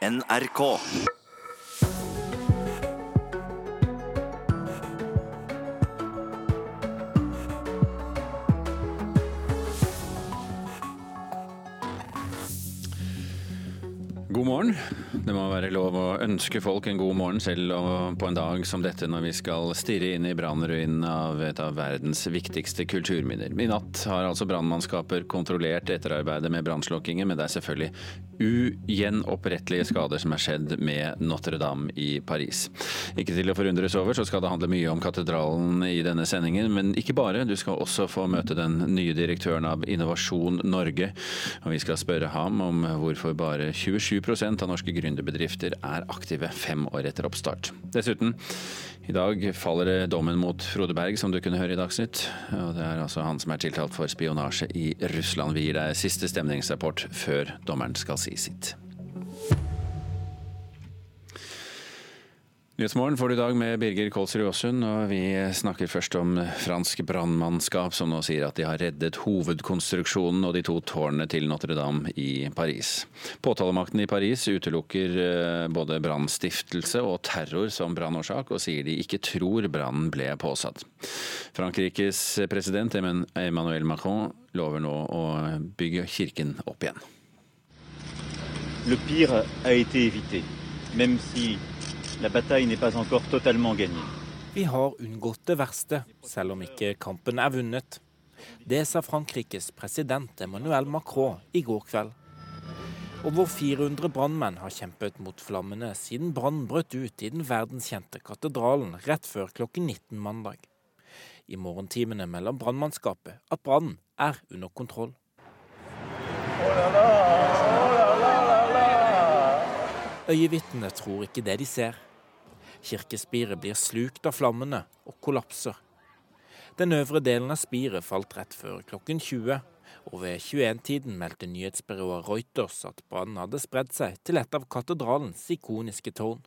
NRK. God morgen. Det må være lov å ønske folk en god morgen, selv på en dag som dette når vi skal stirre inn i brannruinen av et av verdens viktigste kulturminner. I natt har altså brannmannskaper kontrollert etterarbeidet med brannslokkingen, men det er selvfølgelig ugjennopprettelige skader som er skjedd med Notre-Dame i Paris. Ikke til å forundres over, så skal det handle mye om katedralen i denne sendingen, men ikke bare. Du skal også få møte den nye direktøren av Innovasjon Norge, og vi skal spørre ham om hvorfor bare 27 av norske gründerbedrifter er aktive fem år etter oppstart. Dessuten, i dag faller dommen mot Frode Berg, som du kunne høre i Dagsnytt. Og det er altså han som er tiltalt for spionasje i Russland. Vi gir deg siste stemningsrapport før dommeren skal si sitt. Nyhetsmorgen får du i dag med Birger Kolsrud Aasund, og vi snakker først om fransk brannmannskap som nå sier at de har reddet hovedkonstruksjonen og de to tårnene til Notre-Dame i Paris. Påtalemakten i Paris utelukker eh, både brannstiftelse og terror som brannårsak, og sier de ikke tror brannen ble påsatt. Frankrikes president Emmanuel Macron lover nå å bygge kirken opp igjen. Le pire a été évité, même si Vi har unngått det verste, selv om ikke kampen er vunnet. Det sa Frankrikes president Emmanuel Macron i går kveld. Over 400 brannmenn har kjempet mot flammene siden brannen brøt ut i den verdenskjente katedralen rett før klokken 19 mandag. I morgentimene melder brannmannskapet at brannen er under kontroll. Øyevitnene tror ikke det de ser. Kirkespiret blir slukt av flammene og kollapser. Den øvre delen av spiret falt rett før klokken 20, og ved 21-tiden meldte nyhetsbyrået Reuters at brannen hadde spredd seg til et av katedralens ikoniske tårn.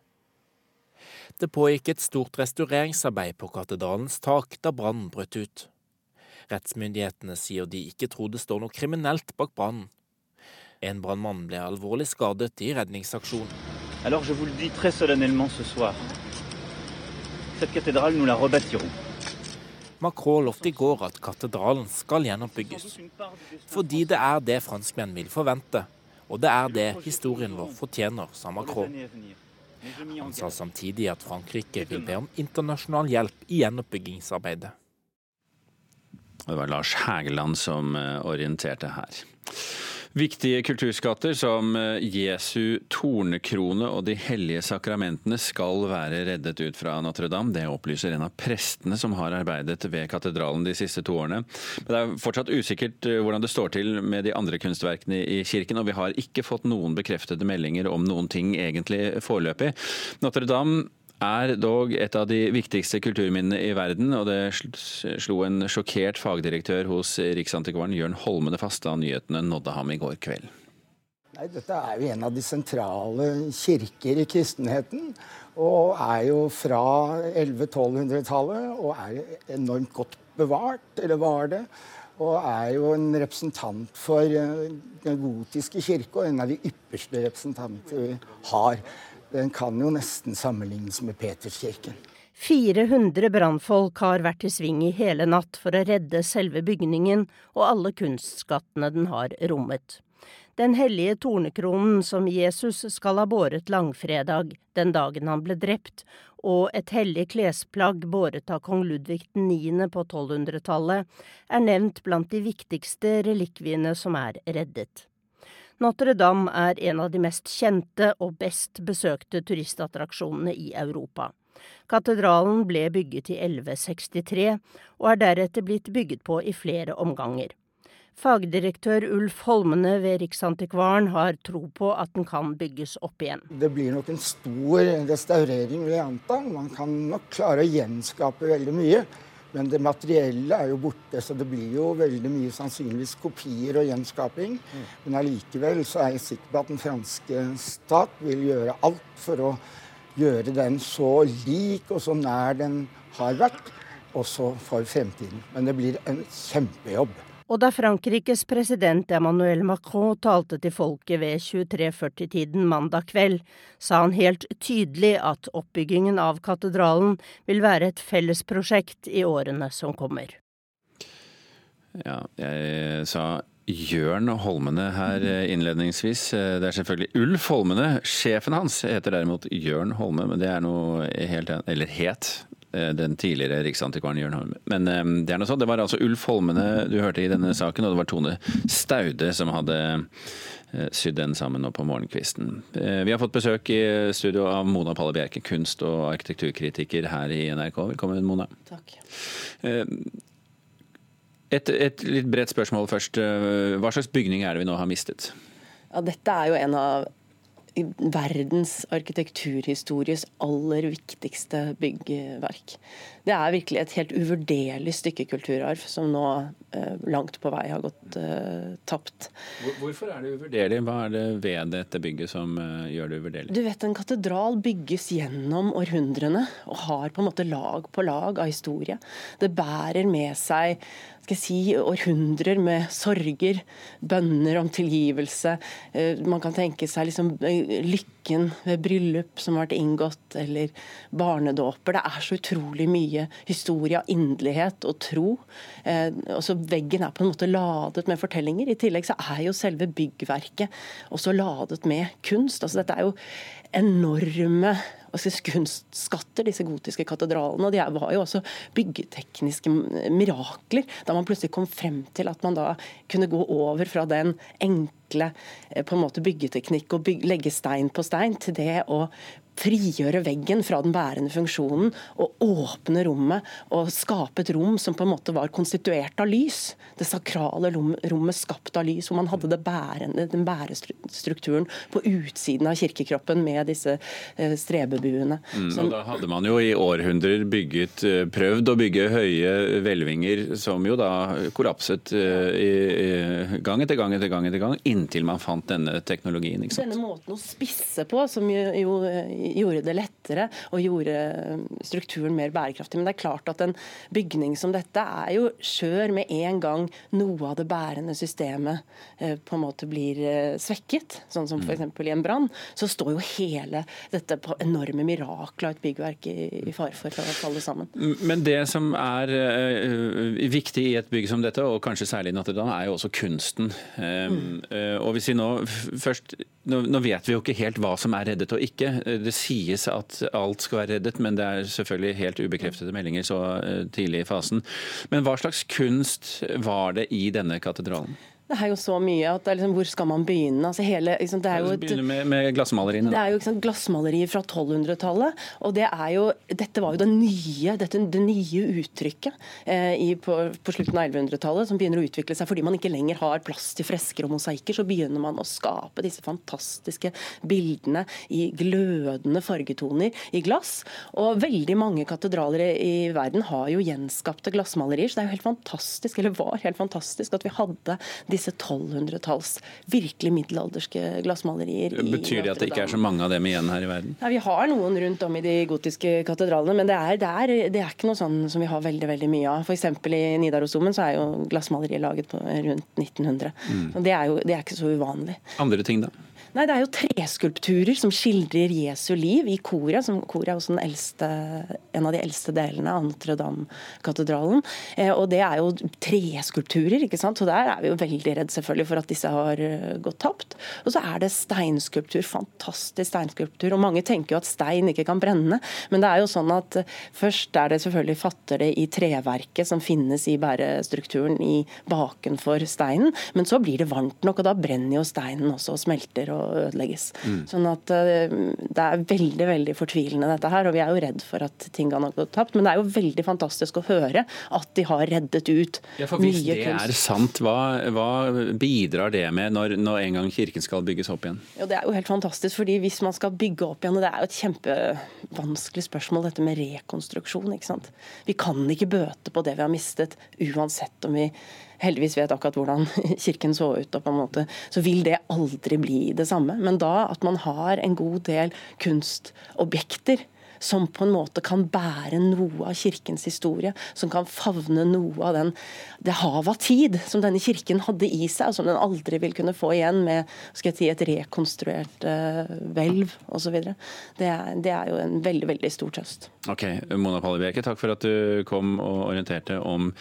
Det pågikk et stort restaureringsarbeid på katedralens tak da brannen brøt ut. Rettsmyndighetene sier de ikke tror det står noe kriminelt bak brannen. En brannmann ble alvorlig skadet i redningsaksjonen. Alors je vous le dis très solennellement ce soir. Cette cathédrale, nous la rebâtirons. Macron lovte i går at katedralen skal gjenoppbygges. Fordi det er det franskmenn vil forvente, og det er det historien vår fortjener, sa Macron. Han sa samtidig at Frankrike vil be om internasjonal hjelp i gjenoppbyggingsarbeidet. Det var Lars Hægeland som eh, orienterte her. Viktige kulturskatter som eh, Jesu tornekrone og de hellige sakramentene skal være reddet ut fra Notre-Dame. Det opplyser en av prestene som har arbeidet ved katedralen de siste to årene. Men det er fortsatt usikkert eh, hvordan det står til med de andre kunstverkene i kirken, og vi har ikke fått noen bekreftede meldinger om noen ting egentlig foreløpig. Notre-Dame er dog et av de viktigste kulturminnene i verden, og det slo en sjokkert fagdirektør hos Riksantikvaren Jørn Holmene fast da nyhetene nådde ham i går kveld. Nei, dette er jo en av de sentrale kirker i kristenheten. Og er jo fra 1100-1200-tallet og er enormt godt bevart, eller var det. Og er jo en representant for eh, den gotiske kirke, og en av de ypperste representanter vi har. Den kan jo nesten sammenlignes med Peterskirken. 400 brannfolk har vært i sving i hele natt for å redde selve bygningen og alle kunstskattene den har rommet. Den hellige tornekronen som Jesus skal ha båret langfredag, den dagen han ble drept, og et hellig klesplagg båret av kong Ludvig 9. på 1200-tallet, er nevnt blant de viktigste relikviene som er reddet. Notre-Dame er en av de mest kjente og best besøkte turistattraksjonene i Europa. Katedralen ble bygget i 1163, og er deretter blitt bygget på i flere omganger. Fagdirektør Ulf Holmene ved Riksantikvaren har tro på at den kan bygges opp igjen. Det blir nok en stor restaurering, vil jeg anta. Man kan nok klare å gjenskape veldig mye. Men det materielle er jo borte, så det blir jo veldig mye sannsynligvis kopier og gjenskaping. Mm. Men allikevel så er jeg sikker på at den franske stat vil gjøre alt for å gjøre den så lik og så nær den har vært, også for fremtiden. Men det blir en kjempejobb. Og da Frankrikes president Emmanuel Macron talte til folket ved 23.40-tiden mandag kveld, sa han helt tydelig at oppbyggingen av katedralen vil være et fellesprosjekt i årene som kommer. Ja, jeg sa Jørn Holmene her innledningsvis. Det er selvfølgelig Ulf Holmene. Sjefen hans heter derimot Jørn Holme, men det er noe helt Eller het Eh, den tidligere riksantikvaren Jørn Holm. Men eh, det er noe sånt. Det var altså Ulf Holmene du hørte i denne saken, og det var Tone Staude som hadde eh, sydd den sammen nå på morgenkvisten. Vi har fått besøk i studio av Mona Palle Bjerke, kunst- og arkitekturkritiker her i NRK. Velkommen, Mona. Takk. Et, et litt bredt spørsmål først. Hva slags bygning er det vi nå har mistet? Ja, dette er jo en av verdens arkitekturhistories aller viktigste byggverk. Det er virkelig et helt uvurderlig stykke kulturarv som nå eh, langt på vei har gått eh, tapt. Hvorfor er det uvurderlig? Hva er det ved dette bygget som eh, gjør det uvurderlig? Du vet, En katedral bygges gjennom århundrene og har på en måte lag på lag av historie. Det bærer med seg skal jeg si, århundrer med sorger, bønner om tilgivelse. Eh, man kan tenke seg liksom eh, lykken ved bryllup som har vært inngått, eller barnedåper. Det er så utrolig mye historie av inderlighet og tro. Eh, også veggen er på en måte ladet med fortellinger. I tillegg så er jo selve byggverket også ladet med kunst. Altså dette er jo enorme kunstskatter, disse gotiske katedralene. og De var jo også byggetekniske mirakler, da man plutselig kom frem til at man da kunne gå over fra den enkle eh, på en måte byggeteknikk og bygge, legge stein på stein, til det å frigjøre veggen fra den bærende funksjonen og åpne rommet og skape et rom som på en måte var konstituert av lys. Det sakrale rommet skapt av lys, hvor man hadde bærende, den bærestrukturen på utsiden av kirkekroppen med disse eh, strebebuene. Mm, og da hadde man jo i århundrer bygget, eh, prøvd å bygge høye hvelvinger som jo da kollapset eh, i, gang etter gang etter gang etter gang, inntil man fant denne teknologien. Denne måten å spisse på, som jo, jo gjorde det lettere og gjorde um, strukturen mer bærekraftig. Men det er klart at en bygning som dette er jo skjør med en gang noe av det bærende systemet eh, på en måte blir eh, svekket, sånn som f.eks. i en brann. Så står jo hele dette på enorme mirakler av et byggverk i, fare for å falle sammen. Men det som er viktig i et bygg som dette, og kanskje særlig i Notre-Dame, er jo også kunsten. Mm. og hvis vi nå først nå, vet vi jo ikke helt hva som er reddet og ikke. Det sies at alt skal være reddet, men det er selvfølgelig helt ubekreftede meldinger så eh, tidlig i fasen. Men hva slags kunst var det i denne katedralen? Det er jo så mye at liksom, hvor skal man begynne? Altså, hele, liksom, det er jo et, med, med glassmaleriene. Det er jo liksom, glassmalerier fra 1200-tallet. og det er jo, Dette var jo det nye, dette, det nye uttrykket eh, i, på, på, slutten av 1100-tallet som begynner å utvikle seg fordi man ikke lenger har plass til fresker og mosaikker. Så begynner man å skape disse fantastiske bildene i glødende fargetoner i glass. Og veldig mange katedraler i verden har jo gjenskapte glassmalerier, så det er jo helt fantastisk, eller var helt fantastisk at vi hadde disse disse 1200-talls virkelig middelalderske glassmalerier. Betyr det at det ikke er så mange av dem igjen her i verden? Ja, Vi har noen rundt om i de gotiske katedralene, men det er, det er, det er ikke noe sånn som vi har veldig veldig mye av. F.eks. i Nidarosdomen så er jo glassmaleriet laget på rundt 1900. Mm. Det, er jo, det er ikke så uvanlig. Andre ting da? Nei, Det er jo treskulpturer som skildrer Jesu liv i koret. som Koret er også eldste, en av de eldste delene av Notre-Dame-katedralen. Eh, og Det er jo treskulpturer, ikke sant? så der er vi jo veldig redd selvfølgelig for at disse har uh, gått tapt. Og så er det steinskulptur. Fantastisk steinskulptur. og Mange tenker jo at stein ikke kan brenne, men det er jo sånn at uh, først er det selvfølgelig fatter det i treverket som finnes i bærestrukturen i bakenfor steinen, men så blir det varmt nok, og da brenner jo steinen også og smelter. og ødelegges. Mm. Sånn at uh, Det er veldig veldig fortvilende dette her, og vi er jo redd for at tingene har gått tapt. Men det er jo veldig fantastisk å høre at de har reddet ut ja, for Hvis det kunst. er sant, hva, hva, bidrar det med når, når en gang kirken skal bygges opp igjen? Ja, Det er jo helt fantastisk, fordi hvis man skal bygge opp igjen, og det er jo et kjempevanskelig spørsmål dette med rekonstruksjon. ikke sant? Vi kan ikke bøte på det vi har mistet, uansett om vi heldigvis vet akkurat hvordan kirken så ut, og på en måte, så vil det aldri bli det samme. Men da at man har en god del kunstobjekter som på en måte kan bære noe av kirkens historie. Som kan favne noe av den, det havet av tid som denne kirken hadde i seg, og som den aldri vil kunne få igjen med skal jeg si, et rekonstruert uh, hvelv osv. Det, det er jo en veldig, veldig stor trøst. Ok, Mona Pallebjerke, takk for at du kom og orienterte om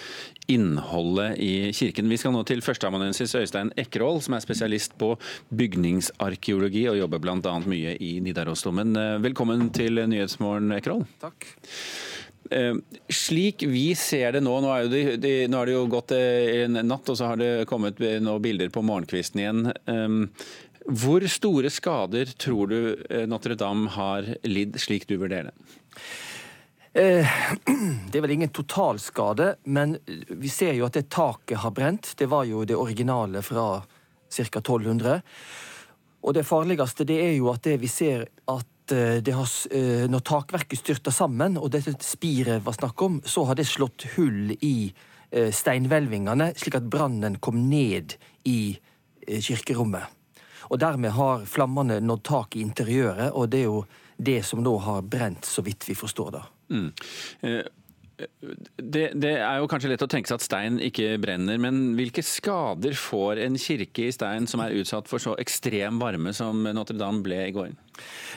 innholdet i kirken. Vi skal nå til førsteamanuensis Øystein Ekroll, som er spesialist på bygningsarkeologi og jobber bl.a. mye i Nidarosdomen. Velkommen til Nyhetsmorgen, Ekroll. Takk. Eh, slik vi ser det nå, nå, er det, de, nå er det jo gått eh, en natt, og så har det kommet noen bilder på morgenkvisten igjen. Eh, hvor store skader tror du Notre-Dame har lidd, slik du vurderer det? Det er vel ingen totalskade, men vi ser jo at det taket har brent. Det var jo det originale fra ca. 1200. Og det farligste det er jo at det vi ser at Eh, har, eh, når takverket styrta sammen, og dette spiret var snakk om, så har det slått hull i eh, steinhvelvingene, slik at brannen kom ned i kirkerommet. Og dermed har flammene nådd tak i interiøret, og det er jo det som nå har brent, så vidt vi forstår det. Mm. Det, det, er jo kanskje lett å tenke seg at stein ikke brenner, men hvilke skader får en kirke i stein som er utsatt for så ekstrem varme som Notre-Dame ble i går?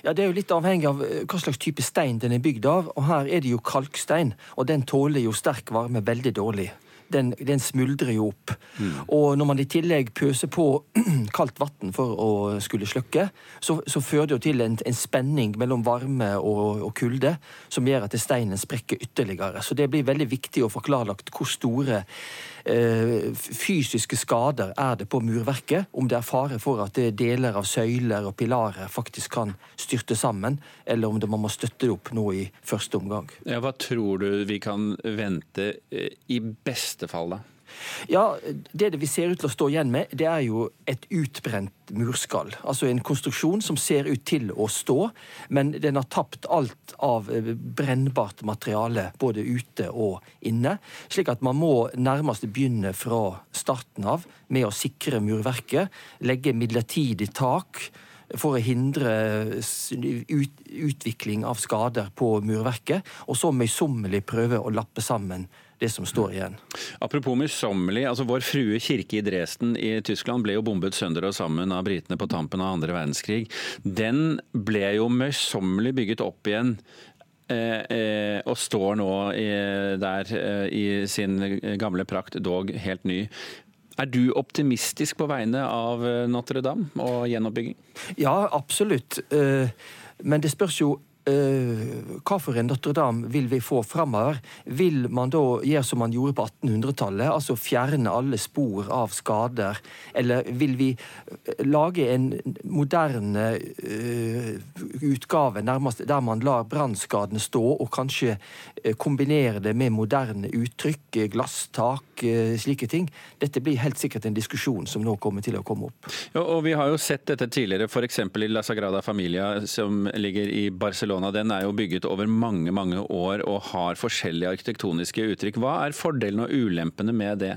Ja, Det er jo litt avhengig av eh, hva slags type stein den er bygd av. og Her er det jo kalkstein, og den tåler jo sterk varme veldig dårlig den, den smuldrer jo opp. Mm. Og når man i tillegg pøser på kaldt vann for å skulle slukke, så, så fører det jo til en, en spenning mellom varme og, og, kulde som gjør at steinen sprekker ytterligere. Så det blir veldig viktig å få klarlagt hvor store fysiske skader er det på murverket. Om det er fare for at deler av søyler og pilarer faktisk kan styrte sammen, eller om man må støtte det opp nå i første omgang. Ja, hva tror du vi kan vente eh, i beste fall, da? Ja, Det vi ser ut til å stå igjen med, det er jo et utbrent murskall. Altså en konstruksjon som ser ut til å stå, men den har tapt alt av eh, brennbart materiale, både ute og inne. Slik at man må nærmest begynne fra starten av med å sikre murverket, legge midlertidig tak for å hindre ut, utvikling av skader på murverket, og så møysommelig prøve å lappe sammen det som står igjen. Apropos møysommelig. altså Vår Frue kirke i Dresden i Tyskland ble jo bombet sønder og sammen av britene på tampen av andre verdenskrig. Den ble jo møysommelig bygget opp igjen Eh, eh, og står nå i, der eh, i sin gamle prakt, dog helt ny. Er du optimistisk på vegne av eh, Notre-Dame og gjenoppbygging? Ja, absolutt. Eh, men det spørs jo hva for en Notre-Dame vil vi få framover? Vil man da gjøre som man gjorde på 1800-tallet, altså fjerne alle spor av skader? Eller vil vi eh, lage en moderne uh, utgave nærmest der man lar brannskadene stå, og kanskje kombinere det med moderne uttrykk, glasstak, slike ting? Dette blir helt sikkert en diskusjon som nå kommer til å komme opp. Ja, og Vi har jo sett dette tidligere, f.eks. i La Sagrada Familia, som ligger i Barcelona den er jo bygget over mange mange år og har forskjellige arkitektoniske uttrykk. Hva er fordelene og ulempene med det?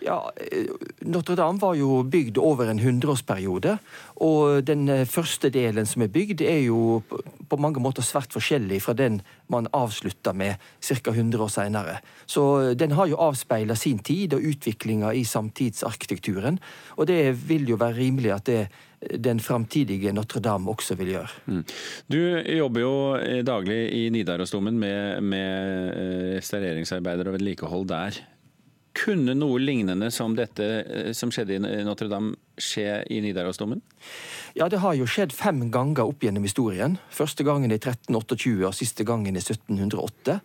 Ja, eh, Notre-Dame var jo bygd over en hundreårsperiode. Og den eh, første delen som er bygd, er jo på mange måter svært forskjellig fra den man avslutta med ca. 100 år seinere. Så eh, den har jo avspeila sin tid og utviklinga i samtidsarkitekturen. Og det vil jo være rimelig at det den framtidige Notre-Dame også vil gjøre. Mm. Du jobber jo daglig i Nidarosdomen med, med restaureringsarbeider og vedlikehold der. Kunne noe lignende som dette eh, som skjedde i Notre-Dame skje i Nidarosdomen? Ja, det har jo skjedd fem ganger opp gjennom historien. Første gangen i 1328 og siste gangen i 1708.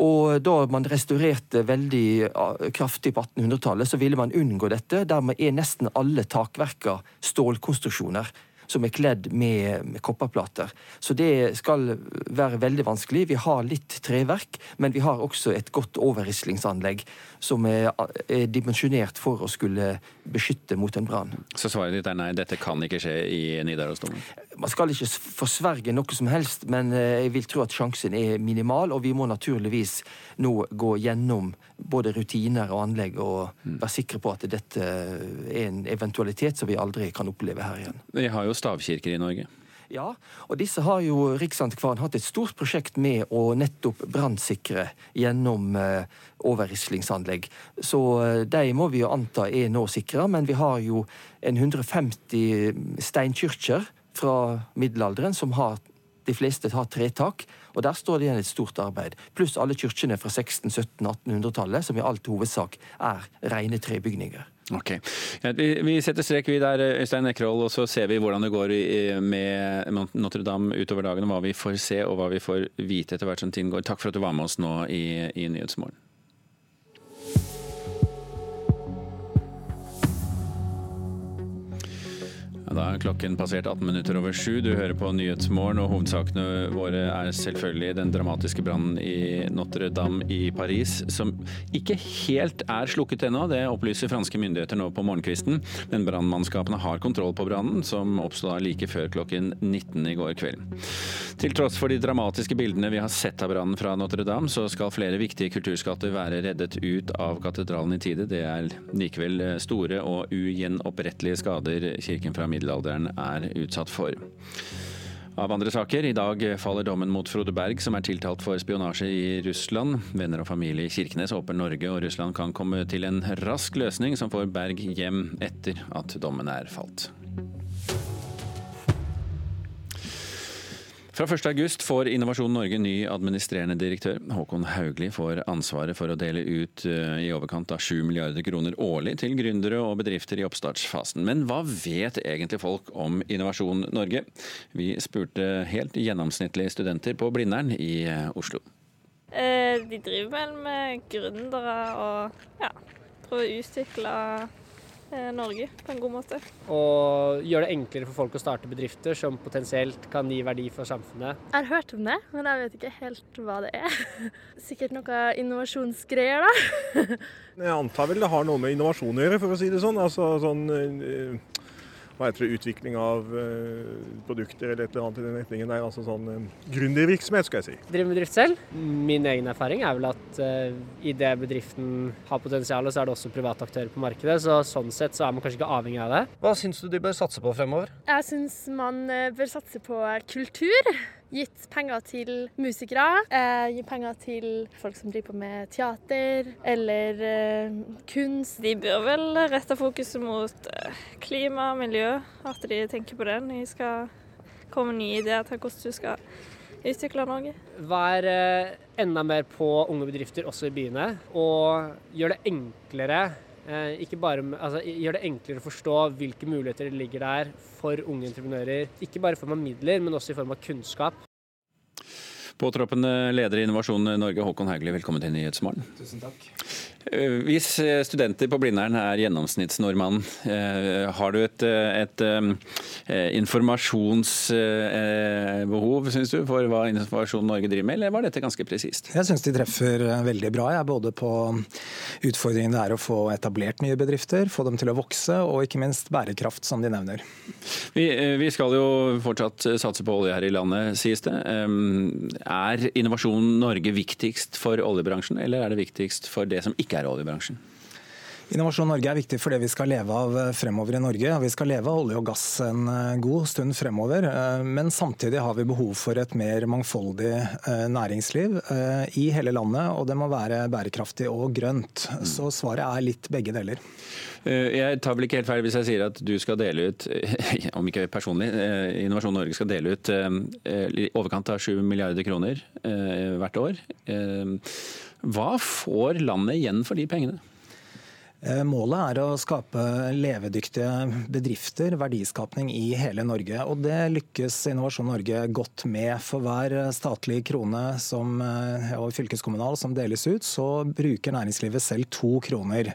Og da man restaurerte veldig kraftig på 1800-tallet, så ville man unngå dette. Dermed er nesten alle takverka stålkonstruksjoner som er kledd med, med kopperplater. Så det skal være veldig vanskelig. Vi har litt treverk, men vi har også et godt overrislingsanlegg som er, er dimensjonert for å skulle beskytte mot en brann. Så svaret ditt er nei, dette kan ikke skje i Nidarosdomen? Man skal ikke forsverge noe som helst, men eh, jeg vil tro at sjansen er minimal, og vi må naturligvis nå gå gjennom både rutiner og anlegg og mm. være sikre på at dette er en eventualitet som vi aldri kan oppleve her igjen. Vi har jo stavkirker i Norge. Ja, og disse har jo Riksantikvaren hatt et stort prosjekt med å nettopp brannsikre gjennom eh, overrislingsanlegg. Så eh, de må vi jo anta er nå sikra, men vi har jo en 150 steinkirker fra middelalderen som har de fleste har tretak, og der står det igjen et stort arbeid. Pluss alle kirkene fra 1600-, 1700-, 1800-tallet, som i alt hovedsak er rene trebygninger. Ok. Vi, setter strek vi der, Øystein Ekroll, og så ser vi hvordan det går med Notre-Dame utover dagen. Hva vi får se og hva vi får vite etter hvert som tiden går. Takk for at du var med oss nå i, i Nyhetsmorgen. Da er klokken passert 18 minutter over sju. Du hører på Nyhetsmorgen, og hovedsakene våre er selvfølgelig den dramatiske brannen i Notre-Dame i Paris, som ikke helt er slukket ennå. Det opplyser franske myndigheter nå på morgenkvisten. Men brannmannskapene har kontroll på brannen, som oppsto like før klokken 19 i går kveld. Til tross for de dramatiske bildene vi har sett av brannen fra Notre-Dame, så skal flere viktige kulturskatter være reddet ut av katedralen i tide. Det er likevel store og ugjenopprettlige skader kirken fra middelalderen er utsatt for. Av andre saker, i dag faller dommen mot Frode Berg, som er tiltalt for spionasje i Russland. Venner og familie i Kirkenes håper Norge og Russland kan komme til en rask løsning som får Berg hjem etter at dommen er falt. Fra 1.8 får Innovasjon Norge ny administrerende direktør. Håkon Haugli får ansvaret for å dele ut eh, i overkant av 7 milliarder kroner årlig til gründere og bedrifter i oppstartsfasen. Men hva vet egentlig folk om Innovasjon Norge? Vi spurte helt gjennomsnittlige studenter på Blindern i eh, Oslo. Eh, de driver vel med gründere og ja, prøver å utvikle Norge på en god måte. Og gjøre det enklere for folk å starte bedrifter som potensielt kan gi verdi for samfunnet. Jeg har hørt om det, men jeg vet ikke helt hva det er. Sikkert noe innovasjonsgreier, da. jeg antar vel det har noe med innovasjon å gjøre, for å si det sånn. Altså sånn eh, hva heter det, utvikling av uh, produkter eller et eller annet i den retningen der. Altså sånn uh, gründervirksomhet, skal jeg si. Driver bedrift selv. Min egen erfaring er vel at uh, i det bedriften har potensial, så er det også private aktører på markedet. Så sånn sett så er man kanskje ikke avhengig av det. Hva syns du de bør satse på fremover? Jeg syns man bør satse på kultur gitt penger til musikere, eh, gitt penger til folk som driver på med teater eller eh, kunst. De bør vel rette fokuset mot eh, klima og miljø, at de tenker på det når de skal komme med nye ideer til hvordan du skal utvikle Norge. Vær eh, enda mer på unge bedrifter også i byene, og gjør det enklere ikke bare, altså, gjør det enklere å forstå hvilke muligheter det ligger der for unge entreprenører. Ikke bare i form av midler, men også i form av kunnskap. Påtroppende leder i Innovasjon Norge, Håkon Hauglie, velkommen til Nyhetsmorgen. Tusen takk. Eh, hvis eh, studenter på Blindern er gjennomsnittsnordmannen, eh, har du et, et, et informasjonsbehov, syns du, for hva Innovasjon Norge driver med, eller var dette ganske presist? Jeg syns de treffer veldig bra, jeg, både på utfordringen det er å få etablert nye bedrifter, få dem til å vokse, og ikke minst bærekraft, som de nevner. Vi, vi skal jo fortsatt satse på olje her i landet, sies det. Er Innovasjon Norge viktigst for oljebransjen, eller er det viktigst for det som ikke ikke er oljebransjen? Innovasjon Norge er viktig for det vi skal leve av eh, fremover i Norge. Vi skal leve av olje og gass en eh, god stund fremover, eh, men samtidig har vi behov for et mer mangfoldig næringsliv i hele landet, og det må være bærekraftig og grønt. Mm. Så svaret er litt begge deler. Jeg tar vel ikke helt feil hvis jeg sier at du skal dele ut, om ikke personlig, Innovasjon Norge skal dele ut i overkant av 7 milliarder kroner hvert år. Hva får landet igjen for de pengene? Eh, målet er å skape levedyktige bedrifter, verdiskapning i hele Norge. Og det lykkes Innovasjon Norge godt med. For hver statlig krone som, eh, og fylkeskommunal som deles ut, så bruker næringslivet selv to kroner.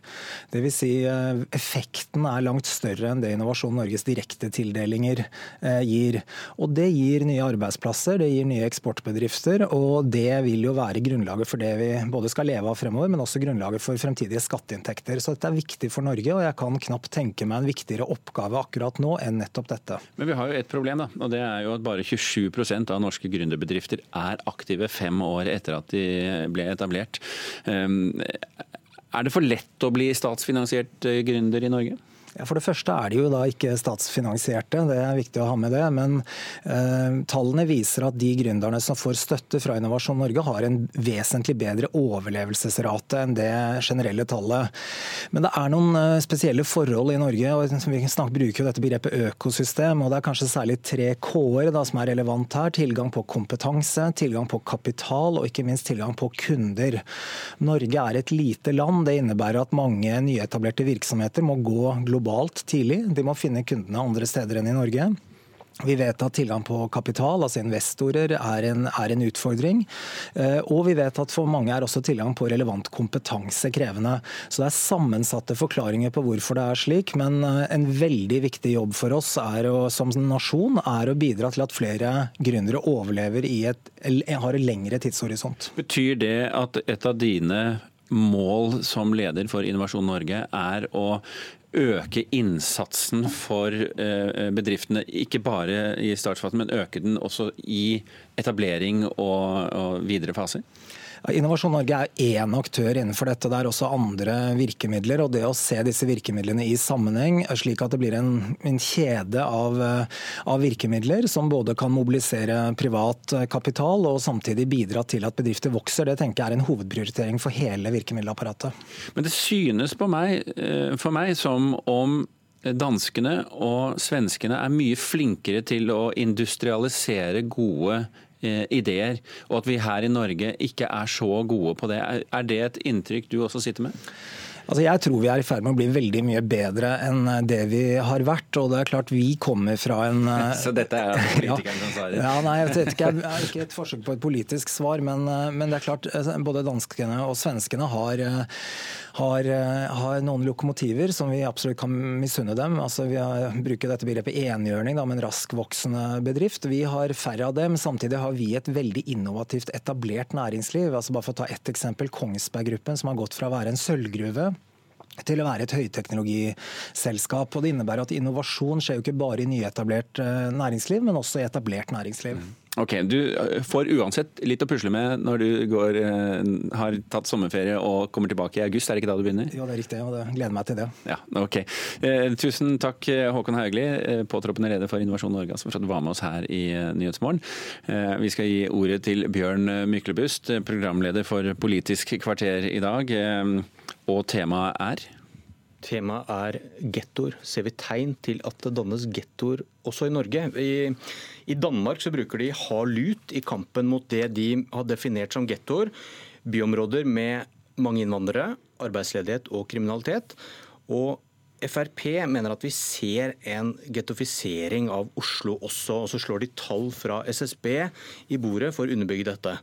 Dvs. Si, eh, effekten er langt større enn det Innovasjon Norges direkte tildelinger gir. Og det gir nye arbeidsplasser, det gir nye eksportbedrifter, og det vil jo være grunnlaget for det vi både skal leve av fremover, men også grunnlaget for fremtidige skatteinntekter. Så dette er viktig for Norge, og jeg kan knapt tenke meg en viktigere oppgave akkurat nå enn nettopp dette. Men vi har jo et problem, da, og det er jo at bare 27% av norske gründerbedrifter er aktive fem år etter at de ble etablert. Ehm, er det for lett å bli statsfinansiert eh, gründer i Norge? Ja, For det første er de jo da ikke statsfinansierte, det er viktig å ha med det. Men eh, tallene viser at de gründerne som får støtte fra Innovasjon Norge, har en vesentlig bedre overlevelsesrate enn det generelle tallet. Men det er noen eh, spesielle forhold i Norge. og Vi snakker, bruker jo dette begrepet økosystem, og det er kanskje særlig tre K-er som er relevant her. Tilgang på kompetanse, tilgang på kapital og ikke minst tilgang på kunder. Norge er et lite land. Det innebærer at mange nyetablerte virksomheter må gå globalt tidlig. De må finne kundene andre steder enn i Norge. Vi vet at tilgang på kapital, altså investorer, er en, er en, utfordring. Eh, og vi vet at for mange er også tilgang på relevant kompetanse krevende. Så det er sammensatte forklaringer på hvorfor det er slik. Men eh, en veldig viktig jobb for oss å, som nasjon er å bidra til at flere gründere overlever i et, har en lengre tidshorisont. Betyr det at et av dine mål som leder for Innovasjon Norge er å øke innsatsen for eh, bedriftene, ikke bare i startfasen, men øke den også i etablering og, og videre faser? Innovasjon Norge er én aktør innenfor dette. Det er også andre virkemidler. og Det å se disse virkemidlene i sammenheng, slik at det blir en, en kjede av, av, virkemidler som både kan mobilisere privat kapital og samtidig bidra til at bedrifter vokser, det tenker jeg er en hovedprioritering for hele virkemiddelapparatet. Men det synes meg, eh, for meg som om danskene og svenskene er mye flinkere til å industrialisere gode Eh, ideer, og at vi her i Norge ikke er så gode på det. Er det et inntrykk du også sitter med? Altså jeg tror vi er i ferd med å bli veldig mye bedre enn det vi har vært. og det er klart Vi kommer fra en Så dette er politikeren som svarer? Ja, nei, jeg vet ikke, jeg er ikke et forsøk på et politisk svar, men, men det er klart både danskene og svenskene har har, eh, har, noen lokomotiver som vi absolutt kan misunne dem. Altså, vi har, bruker dette begrepet enhjørning med en raskvoksende bedrift. Vi har færre av dem. Samtidig har vi et veldig innovativt etablert næringsliv. Altså, bare for å ta ett eksempel, Kongsberg Gruppen, som har gått fra å være en sølvgruve til å være et høyteknologiselskap. Og Det innebærer at innovasjon skjer jo ikke bare i nyetablert eh, næringsliv, men også i etablert næringsliv. Mm. Ok, Du eh, får uansett litt å pusle med når du går, eh, har tatt sommerferie og kommer tilbake i august, er det ikke da du begynner? Ja, det er riktig, og det gleder meg til det. Ja, ok. Eh, tusen takk Håkon Haugli, påtroppende leder for Innovasjon Norge, som fortsatt var med oss her i Nyhetsmorgen. Vi skal gi ordet til Bjørn Myklebust, programleder for Politisk kvarter i dag. Og temaet er? Temaet er gettoer. Ser vi tegn til at det dannes gettoer også i Norge? I i Danmark så bruker de hard lut i kampen mot det de har definert som gettoer. Byområder med mange innvandrere, arbeidsledighet og kriminalitet. Og Frp mener at vi ser en gettofisering av Oslo også. Og så slår de tall fra SSB i bordet for å underbygge dette.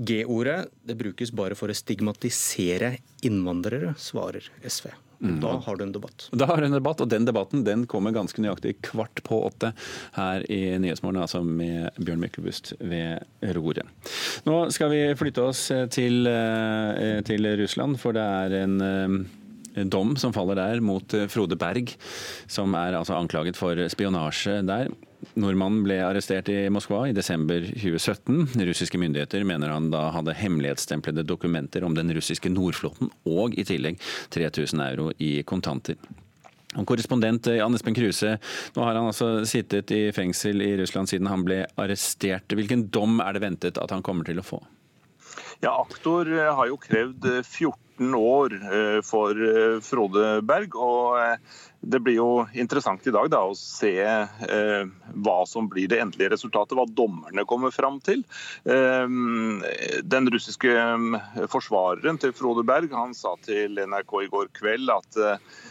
G-ordet det brukes bare for å stigmatisere innvandrere, svarer SV. Mm. Da har du en debatt. Da har du en debatt, og Den debatten den kommer ganske nøyaktig kvart på åtte her i Nyhetsmorgen, altså med Bjørn Myklebust ved roret. Nå skal vi flytte oss til, eh, til Russland, for det er en eh, dom som faller der mot Frode Berg, som er altså anklaget for spionasje der. Nordmannen ble arrestert i Moskva i desember 2017. Russiske myndigheter mener han da hadde hemmelighetstemplede dokumenter om den russiske Nordflåten, og i tillegg 3000 euro i kontanter. Og korrespondent Jan Espen Kruse, nå har han altså sittet i fengsel i Russland siden han ble arrestert. Hvilken dom er det ventet at han kommer til å få? Ja, Aktor har jo krevd 14 år eh, for eh, Frode Berg. og eh, det blir jo interessant i dag da, å se hva som blir det endelige resultatet, hva dommerne kommer fram til. Den russiske eh, forsvareren til Frode Berg han sa til NRK i går kveld at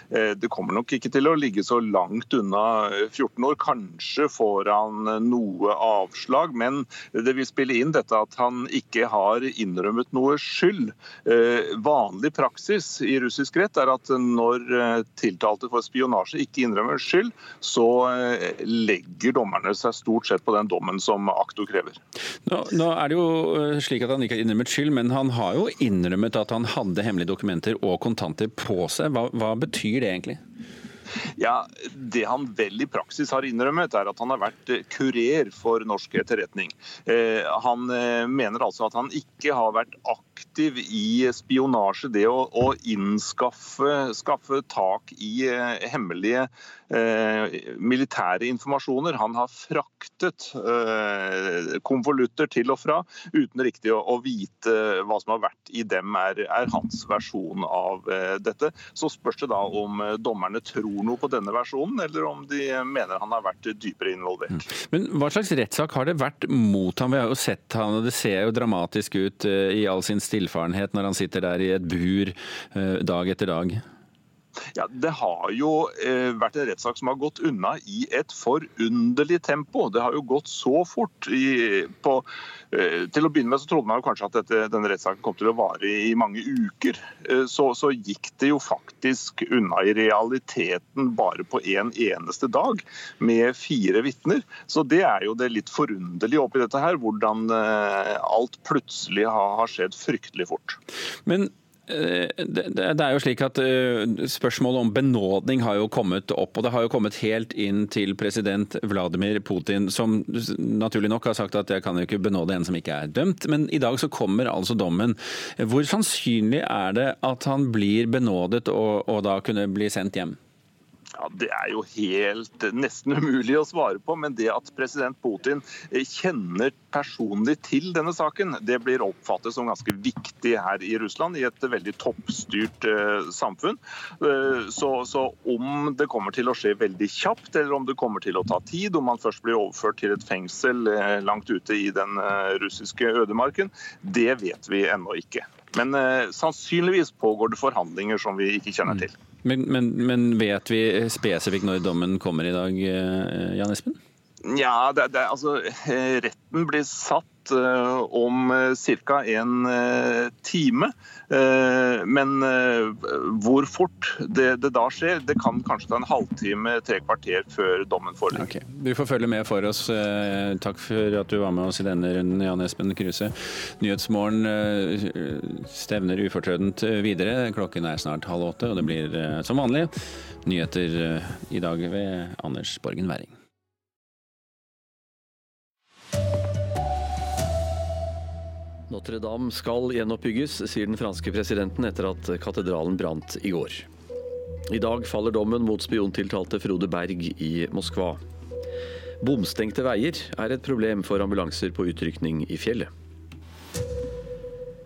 det kommer nok ikke til å ligge så langt unna 14 år. Kanskje får han noe avslag, men det vil spille inn dette at han ikke har innrømmet noe skyld. Eh, vanlig praksis i russisk rett er at når eh, tiltalte for spionasje ikke innrømmer skyld, så eh, legger dommerne seg stort sett på den dommen som aktor krever. Nå, nå, er det jo eh, slik at han ikke har innrømmet skyld, men han har jo innrømmet at han hadde hemmelige dokumenter og kontanter på seg. Hva, hva betyr det egentlig? Ja, Det han vel i praksis har innrømmet, er at han har vært eh, kurer for norsk etterretning. Eh, han eh, mener altså at han ikke har vært aktiv i spionasje, det å, å innskaffe skaffe tak i eh, hemmelige eh, militære informasjoner. Han har fraktet eh, konvolutter til og fra uten riktig å, å vite hva som har vært i dem, er, er hans versjon av eh, dette. Så spørs det da om eh, dommerne tror noe på denne versjonen, eller om de mener han har vært dypere involvert. Men hva slags rettssak har det vært mot ham? Vi har jo sett han, og det ser jo dramatisk ut eh, i all sin stillfarenhet når han sitter der i et bur eh, dag etter dag. Ja, Det har jo eh, vært en rettssak som har gått unna i et forunderlig tempo. Det har jo gått så fort. I, på, eh, til å begynne med så trodde man kanskje at dette, denne rettssaken kom til å vare i mange uker. Eh, så, så, gikk det jo faktisk unna i realiteten bare på en eneste dag, med fire vitner. Så det er jo det litt forunderlige oppi dette her, hvordan eh, alt plutselig har, har skjedd fryktelig fort. Men det er jo slik at eh, Spørsmålet om benådning har jo kommet opp, og det har jo kommet helt inn til president Vladimir Putin, som naturlig nok har sagt at jeg kan jo ikke benåde en som ikke er dømt. Men i dag så kommer altså dommen. Hvor sannsynlig er det at han blir benådet og, og da kunne bli sendt hjem? Ja, Det er jo helt nesten umulig å svare på, men det at president Putin kjenner personlig til denne saken, det blir oppfattet som ganske viktig her i Russland, i et veldig toppstyrt uh, samfunn. Så, så, om det kommer til å skje veldig kjapt, eller om det kommer til å ta tid, om man først blir overført til et fengsel langt ute i den russiske ødemarken, det vet vi ennå ikke. Men sannsynligvis pågår det forhandlinger som vi ikke kjenner til. Men, men, men, vet vi spesifikt når dommen kommer i dag, eh, Jan Espen? Ja, det, det, altså, eh, Retten blir satt uh, om uh, ca. en uh, time. men hvor fort det, det, da skjer, det kan kanskje ta en halvtime, tre kvarter før dommen foreligger. Okay. Du får følge med for oss. takk for at du var med oss i denne runden, Jan Espen Kruse. Nyhetsmorgen stevner ufortrødent videre. Klokken er snart halv åtte, og det blir som vanlig nyheter i dag ved Anders Borgen Werring. Notre-Dame skal gjenoppbygges, sier den franske presidenten etter at katedralen brant i går. I dag faller dommen mot spiontiltalte Frode Berg i Moskva. Bomstengte veier er et problem for ambulanser på utrykning i fjellet.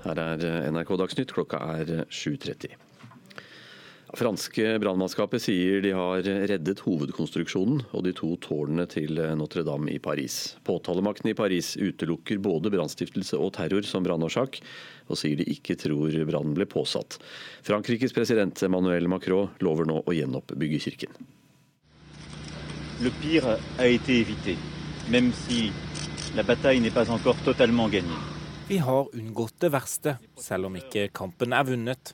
Her er NRK Dagsnytt, klokka er 7.30. Franske brannmannskapet sier de har reddet hovedkonstruksjonen og de to tårnene til Notre-Dame i Paris. Påtalemakten i Paris utelukker både brannstiftelse og terror som brannårsak, og sier de ikke tror brannen ble påsatt. Frankrikes president Emmanuel Macron lover nå å gjenoppbygge kirken. Le pire a été évité, même si la bataille n'est pas encore totalement gagnée. Vi har unngått det verste, selv om ikke kampen er vunnet.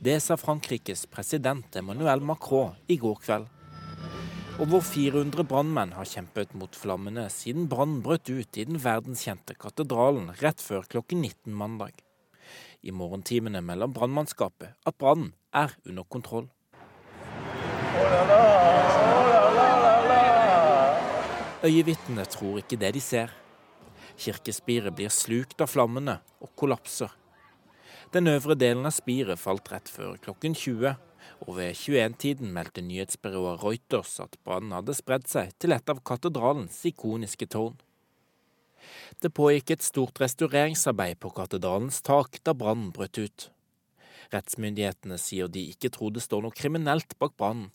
Det sa Frankrikes president Emmanuel Macron i går kveld. Over 400 brannmenn har kjempet mot flammene siden brannen brøt ut i den verdenskjente katedralen rett før klokken 19 mandag. I morgentimene melder brannmannskapet at brannen er under kontroll. Øyevitnene tror ikke det de ser. Kirkespiret blir slukt av flammene og kollapser. Den øvre delen av spiret falt rett før klokken 20, og ved 21-tiden meldte nyhetsbyrået Reuters at brannen hadde spredd seg til et av katedralens ikoniske tårn. Det pågikk et stort restaureringsarbeid på katedralens tak da brannen brøt ut. Rettsmyndighetene sier de ikke tror det står noe kriminelt bak brannen.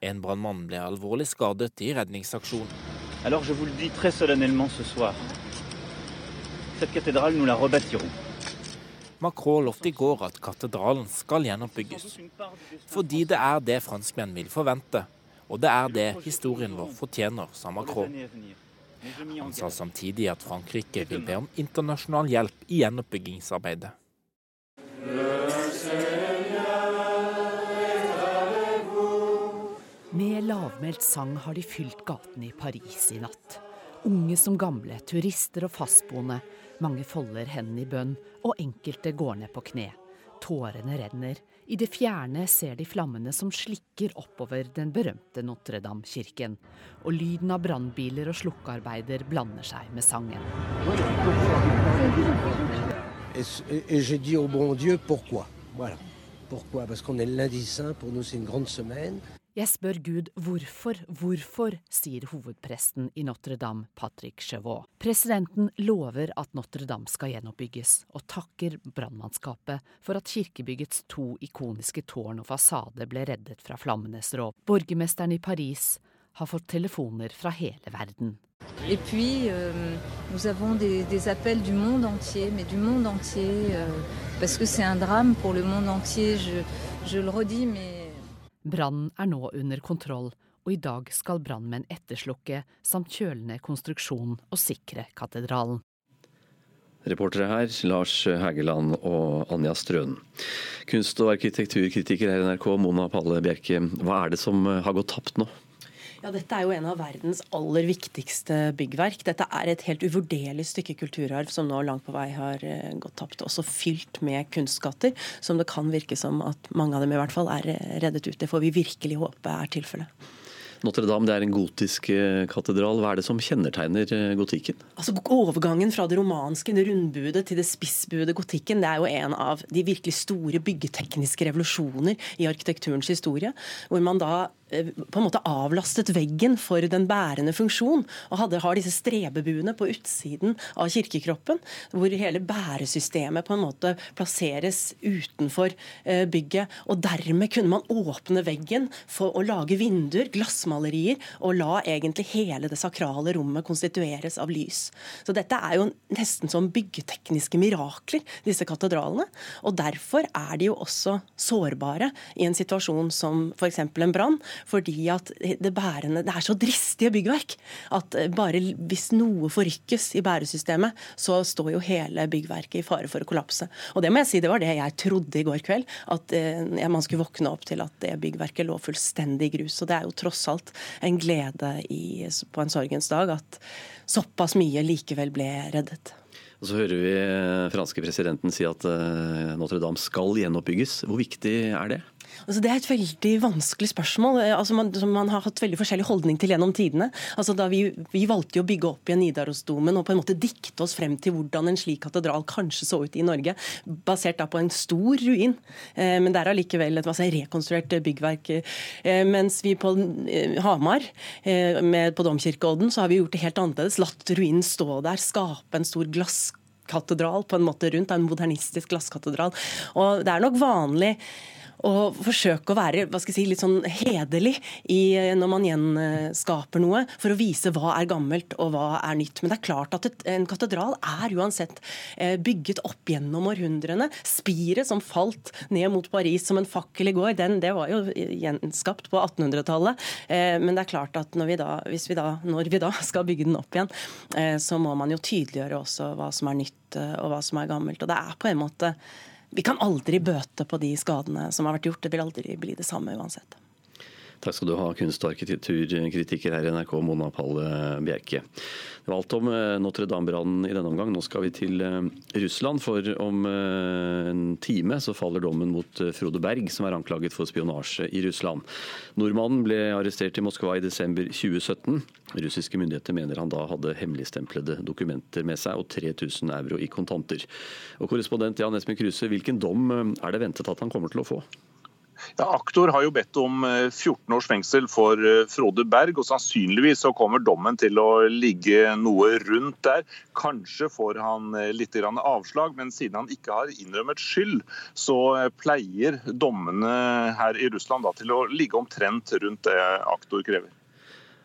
En brannmann ble alvorlig skadet i redningsaksjonen. Alors je vous le dis très solennellement ce soir. Cette cathédrale, nous. Macron lovte i går at katedralen skal gjenoppbygges. Fordi det er det franskmenn vil forvente, og det er det historien vår fortjener, sa Macron. Han sa samtidig at Frankrike vil be om internasjonal hjelp i gjenoppbyggingsarbeidet. Med lavmælt sang har de fylt gatene i Paris i natt. Unge som gamle, turister og fastboende mange folder hendene i bønn, og enkelte går ned på kne. Tårene renner. I det fjerne ser de flammene som slikker oppover den berømte Notre-Dame-kirken. Og lyden av brannbiler og slukkearbeider blander seg med sangen. Et, et j'ai Jeg spør Gud hvorfor, hvorfor, sier hovedpresten i Notre-Dame, Patrick Chevaux. Presidenten lover at Notre-Dame skal gjenoppbygges, og takker brannmannskapet for at kirkebyggets to ikoniske tårn og fasade ble reddet fra flammenes rov. Borgermesteren i Paris har fått telefoner fra hele verden. Et puis, euh, nous avons des, des, appels du monde entier, mais du monde entier, euh, drame pour le monde entier, je, je le redis, mais Brannen er nå under kontroll, og i dag skal brannmenn etterslukke samt kjøle ned konstruksjonen og sikre katedralen. Reportere her Lars Hægeland og Anja Strøen. Kunst- og arkitekturkritiker her i NRK, Mona Palle Bjerke. Hva er det som har gått tapt nå? Ja, Dette er jo en av verdens aller viktigste byggverk. Dette er et helt uvurderlig stykke kulturarv som nå langt på vei har eh, gått tapt. Også fylt med kunstskatter, som det kan virke som at mange av dem i hvert fall er eh, reddet ut. Det får vi virkelig håpe er tilfellet. Notre-Dame det er en gotisk eh, katedral. Hva er det som kjennetegner gotikken? Altså Overgangen fra det romanske det rundbuede til det spissbuede gotikken det er jo en av de virkelig store byggetekniske revolusjoner i arkitekturens historie. Hvor man da på en måte avlastet veggen for den bærende funksjon, og hadde, har disse strebebuene på utsiden av kirkekroppen, hvor hele bæresystemet på en måte plasseres utenfor bygget. Og dermed kunne man åpne veggen for å lage vinduer, glassmalerier, og la egentlig hele det sakrale rommet konstitueres av lys. Så dette er jo nesten som byggetekniske mirakler, disse katedralene. Og derfor er de jo også sårbare i en situasjon som f.eks. en brann, fordi at det bærende Det er så dristige byggverk at bare hvis noe forrykkes i bæresystemet, så står jo hele byggverket i fare for å kollapse. Og det må jeg si, det var det jeg trodde i går kveld, at eh, man skulle våkne opp til at det byggverket lå fullstendig i grus. Og det er jo tross alt en glede i, på en sorgens dag at såpass mye likevel ble reddet. Og Så hører vi franske presidenten si at eh, Notre-Dame skal gjenoppbygges. Hvor viktig er det? Altså, det er et veldig vanskelig spørsmål eh, altså, man, som man har hatt veldig forskjellig holdning til gjennom tidene. Altså, da vi, vi valgte jo å bygge opp igjen Nidarosdomen og på en måte dikte oss frem til hvordan en slik katedral kanskje så ut i Norge, basert da på en stor ruin. Eh, men det er allikevel et altså, rekonstruert byggverk. Eh, mens vi på eh, Hamar, eh, med, på Domkirkeodden, så har vi gjort det helt annerledes. Latt ruinen stå der, skape en stor glasskatedral på en måte rundt, en modernistisk glasskatedral. Og Det er nok vanlig og forsøke å være hva skal jeg si, litt sånn hederlig i, når man gjenskaper noe, for å vise hva er gammelt og hva er nytt. Men det er klart at et, en katedral er uansett eh, bygget opp gjennom århundrene. Spiret som falt ned mot Paris som en fakkel i går, den, det var jo gjenskapt på 1800-tallet. Eh, men det er klart at når vi, da, vi da, når vi da skal bygge den opp igjen, eh, så må man jo tydeliggjøre også hva som er nytt og hva som er gammelt. Og det er på en måte vi kan aldri bøte på de skadene som har vært gjort. Det vil aldri bli det samme uansett. Takk skal du ha, kunst- og arkitekturkritiker her i NRK, Mona Palle Bjerke. Det var alt om eh, Notre-Dame-brannen i denne omgang. Nå skal vi til eh, Russland, for om eh, en time så faller dommen mot Frode Berg, som er anklaget for spionasje i Russland. Nordmannen ble arrestert i Moskva i desember 2017. Russiske myndigheter mener han da hadde hemmeligstemplede dokumenter med seg og 3000 euro i kontanter. Og Korrespondent Jan Espen Kruse, hvilken dom er det ventet at han kommer til å få? Ja, Aktor har jo bedt om 14 eh, års fengsel for eh, Frode Berg, og sannsynligvis så kommer dommen til å ligge noe rundt der. Kanskje får han eh, litt avslag, men siden han ikke har innrømmet skyld, så pleier dommene her i Russland da til å ligge omtrent rundt det Aktor krever.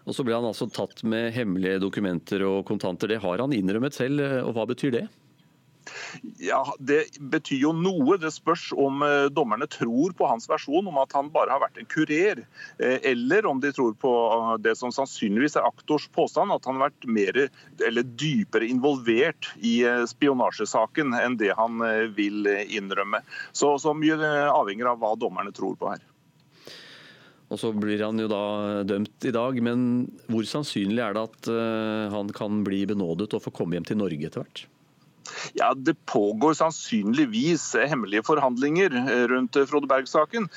Og Så ble han altså tatt med hemmelige dokumenter og kontanter. Det har han innrømmet selv, og hva betyr det? Ja, Det betyr jo noe. Det spørs om eh, dommerne tror på hans versjon om at han bare har vært en kurer, eh, eller om de tror på eh, det som sannsynligvis er aktors påstand, at han har vært mer eller dypere involvert i spionasjesaken enn det han vil innrømme. Så, så mye avhenger av hva dommerne tror på her. Og Så blir han jo da dømt i dag, men hvor sannsynlig er det at han kan bli benådet og få komme hjem til Norge etter hvert? Ja, Det pågår sannsynligvis hemmelige forhandlinger rundt Frode Berg-saken.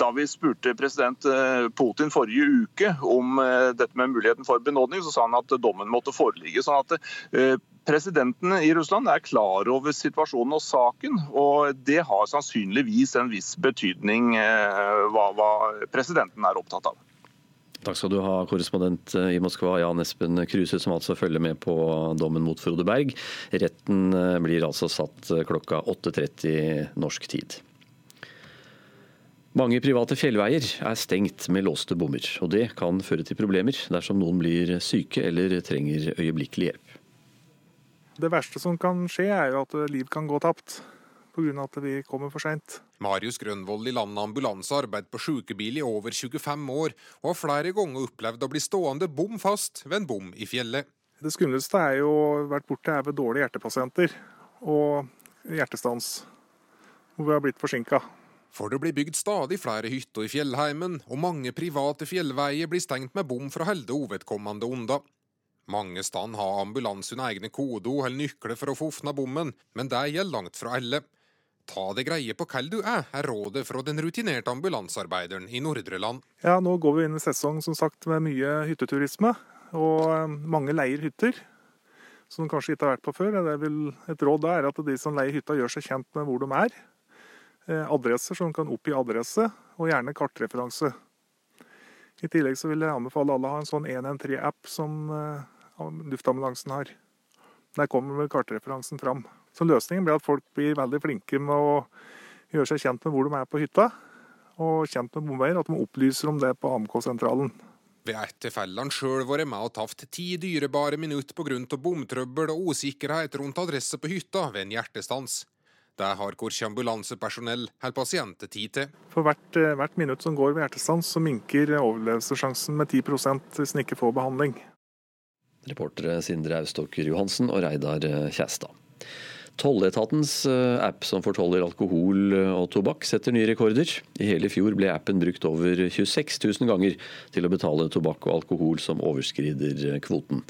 Da vi spurte president Putin forrige uke om dette med muligheten for benådning, så sa han at dommen måtte foreligge. sånn at Presidenten i Russland er klar over situasjonen og saken, og det har sannsynligvis en viss betydning hva, hva presidenten er opptatt av. Takk skal du ha, korrespondent i Moskva, Jan Espen Kruse, som altså følger med på dommen mot Frode Berg. Retten blir altså satt klokka 8.30 norsk tid. Mange private fjellveier er stengt med låste bommer, og det kan føre til problemer dersom noen blir syke eller trenger øyeblikkelig hjelp. Det verste som kan skje, er jo at liv kan gå tapt pga. at vi kommer for seint. Marius Grønvold i Landet ambulanse har arbeidet på sykebil i over 25 år, og har flere ganger opplevd å bli stående bom fast ved en bom i fjellet. Det skumleste er jo vært borte er ved dårlige hjertepasienter og hjertestans, hvor vi har blitt forsinka. For det blir bygd stadig flere hytter i fjellheimen, og mange private fjellveier blir stengt med bom for å holde uvedkommende unna. Mange steder har ambulansen egne kodeord eller nøkler for å få åpna bommen, men det gjelder langt fra alle. Ta det greie på hvem du er, er rådet fra den rutinerte ambulansearbeideren i Nordre Land. Ja, nå går vi inn i sesong som sagt med mye hytteturisme, og mange leier hytter. Som de kanskje ikke har vært på før. Er et råd er at de som leier hytta, gjør seg kjent med hvor de er. Adresser som kan oppgi adresse, og gjerne kartreferanse. I tillegg så vil jeg anbefale alle å ha en sånn 113-app som luftambulansen har. Der kommer kartreferansen fram. Så løsningen blir at folk blir veldig flinke med å gjøre seg kjent med hvor de er på hytta, og kjent med bomveier, at de opplyser om det på AMK-sentralen. Ved ett tilfelle har han sjøl vært med og tapt ti dyrebare minutter pga. bomtrøbbel og usikkerhet rundt adresse på hytta ved en hjertestans. Det har korkje ambulansepersonell holder pasienter tid til. For hvert, hvert minutt som går ved hjertestans, så minker overlevelsessjansen med 10 hvis en ikke får behandling. Reportere Sindre Auståker Johansen og Reidar Kjæstad. Tolletatens app som fortoller alkohol og tobakk setter nye rekorder. I hele fjor ble appen brukt over 26 000 ganger til å betale tobakk og alkohol som overskrider kvoten.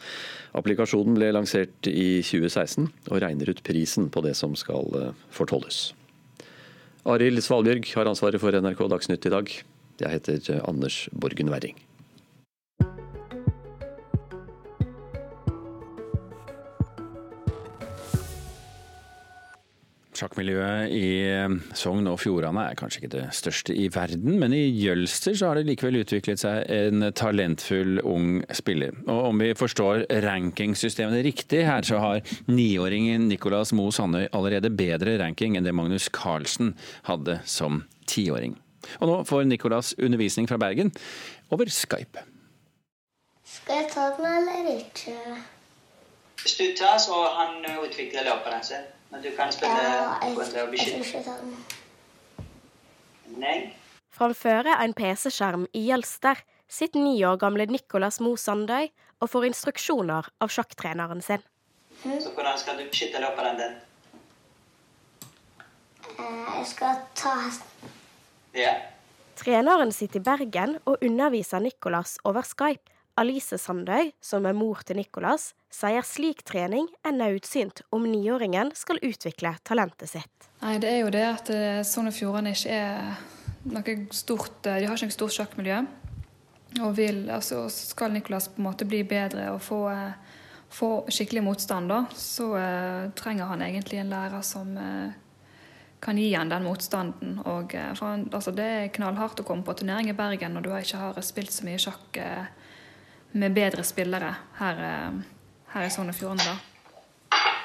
Applikasjonen ble lansert i 2016 og regner ut prisen på det som skal fortolles. Arild Svalbjørg har ansvaret for NRK Dagsnytt i dag. Jeg heter Anders Borgen Werring. Sjakkmiljøet i Sogn og Fjordane er kanskje ikke det største i verden, men i Jølster så har det likevel utviklet seg en talentfull ung spiller. Og om vi forstår rankingsystemene riktig her, så har niåringen Nicolas Moe Sandøy allerede bedre ranking enn det Magnus Carlsen hadde som tiåring. Og nå får Nicolas undervisning fra Bergen over Skype. Skal jeg ta den eller ikke? Hvis du tar, så han utvikler løperen sin. Men du kan spille på jeg, kontra og jeg skal beskytte. ikke den. Nei. Framføre en PC-skjerm i Jølster sitter ni år gamle Nicolas Mo Sandøy og får instruksjoner av sjakktreneren sin. Så hvordan skal du beskytte løperen din? Eh, Jeg skal ta Ja. Treneren sitter i Bergen og underviser Nicolas over Skype. Alice Sandøy, som er mor til Nicolas, sier slik trening er nødsynt om niåringen skal utvikle talentet sitt. Nei, det er jo det at eh, Sogn og Fjordane ikke er noe stort eh, De har ikke noe stort sjakkmiljø. Og vil, altså, skal Nicolas på en måte bli bedre og få, eh, få skikkelig motstand, da, så uh, trenger han egentlig en lærer som uh, kan gi han den motstanden. Og, for altså, det er knallhardt å komme på turnering i Bergen når du ikke har spilt så mye sjakk med bedre spillere her, eh, her i Sogn og Fjordane. da.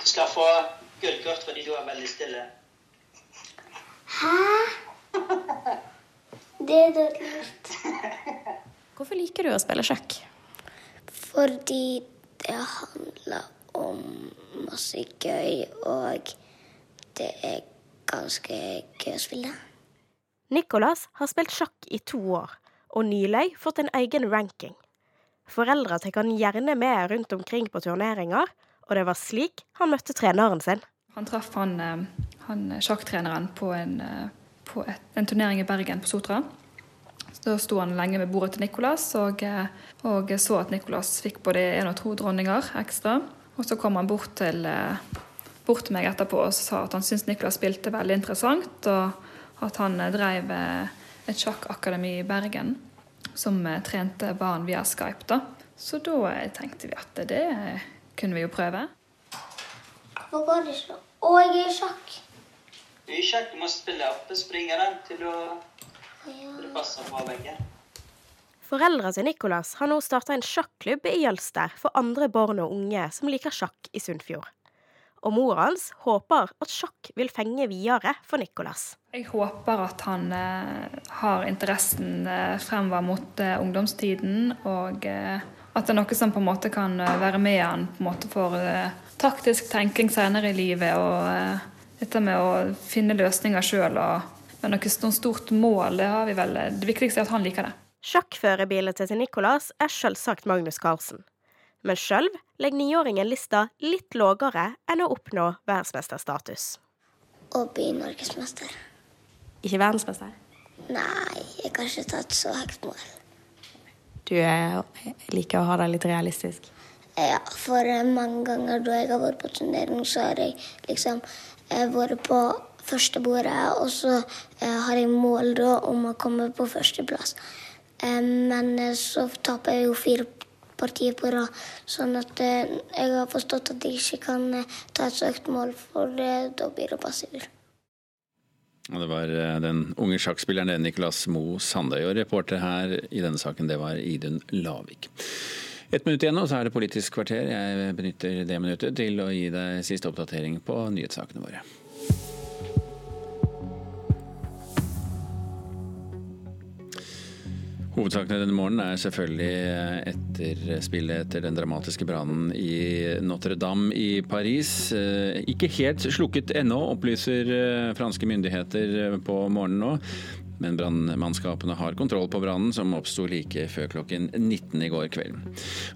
Du skal få gullkort fordi du er veldig stille. Hæ? Det er dødelig. Hvorfor liker du å spille sjakk? Fordi det handler om masse gøy, og det er ganske gøy å spille. Nicolas har spilt sjakk i to år, og nylig fått en egen ranking. Foreldra tar han gjerne med rundt omkring på turneringer, og det var slik han møtte treneren sin. Han traff han, eh, han sjakktreneren på, en, eh, på et, en turnering i Bergen, på Sotra. Da sto han lenge ved bordet til Nicolas og, eh, og så at Nicolas fikk både én og to dronninger ekstra. Og så kom han bort til, eh, bort til meg etterpå og sa at han syntes Nicolas spilte veldig interessant, og at han eh, drev et sjakkakademi i Bergen som trente barn via Skype. da. Så da tenkte vi at det kunne vi jo prøve. Hvorfor går det ikke? Å, jeg er i sjakk. Du er i sjakk, du må spille opp og springe den til du, det passer på begge. Foreldra til Nicolas har nå starta en sjakklubb i Jølster for andre barn og unge som liker sjakk i Sunnfjord. Og mor hans håper at sjakk vil fenge videre for Nicolas. Jeg håper at han eh, har interessen eh, fremover mot eh, ungdomstiden, og eh, at det er noe som på en måte kan eh, være med han på en måte for eh, taktisk tenking senere i livet. og dette med å finne løsninger sjøl og med noe stort mål, det har vi vel Det viktigste er at han liker det. Sjakkførerbildet til Nicolas er selvsagt Magnus Carlsen. Men sjøl legger niåringen lista litt lavere enn å oppnå verdensmesterstatus. Å bli norgesmester. Ikke verdensmester? Nei, jeg kan ikke ta et så høyt mål. Du liker å ha det litt realistisk? Ja, for mange ganger da jeg har vært på turnering, så har jeg liksom eh, vært på første bordet, og så eh, har jeg mål da om å komme på førsteplass. Men eh, så taper jeg jo fire partier på rad. Sånn at eh, jeg har forstått at jeg ikke kan eh, ta et så høyt mål, for da blir det passiver. Og det var den unge sjakkspilleren Nicolas Mo Sandøy. Og reporter her i denne saken, det var Idun Lavik. Et minutt igjen, og så er det Politisk kvarter. Jeg benytter det minuttet til å gi deg siste oppdatering på nyhetssakene våre. Hovedsakene denne morgenen er selvfølgelig etterspillet etter den dramatiske brannen i Notre-Dame i Paris. Eh, ikke helt slukket ennå, opplyser eh, franske myndigheter på morgenen nå. Men brannmannskapene har kontroll på brannen, som oppsto like før klokken 19 i går kveld.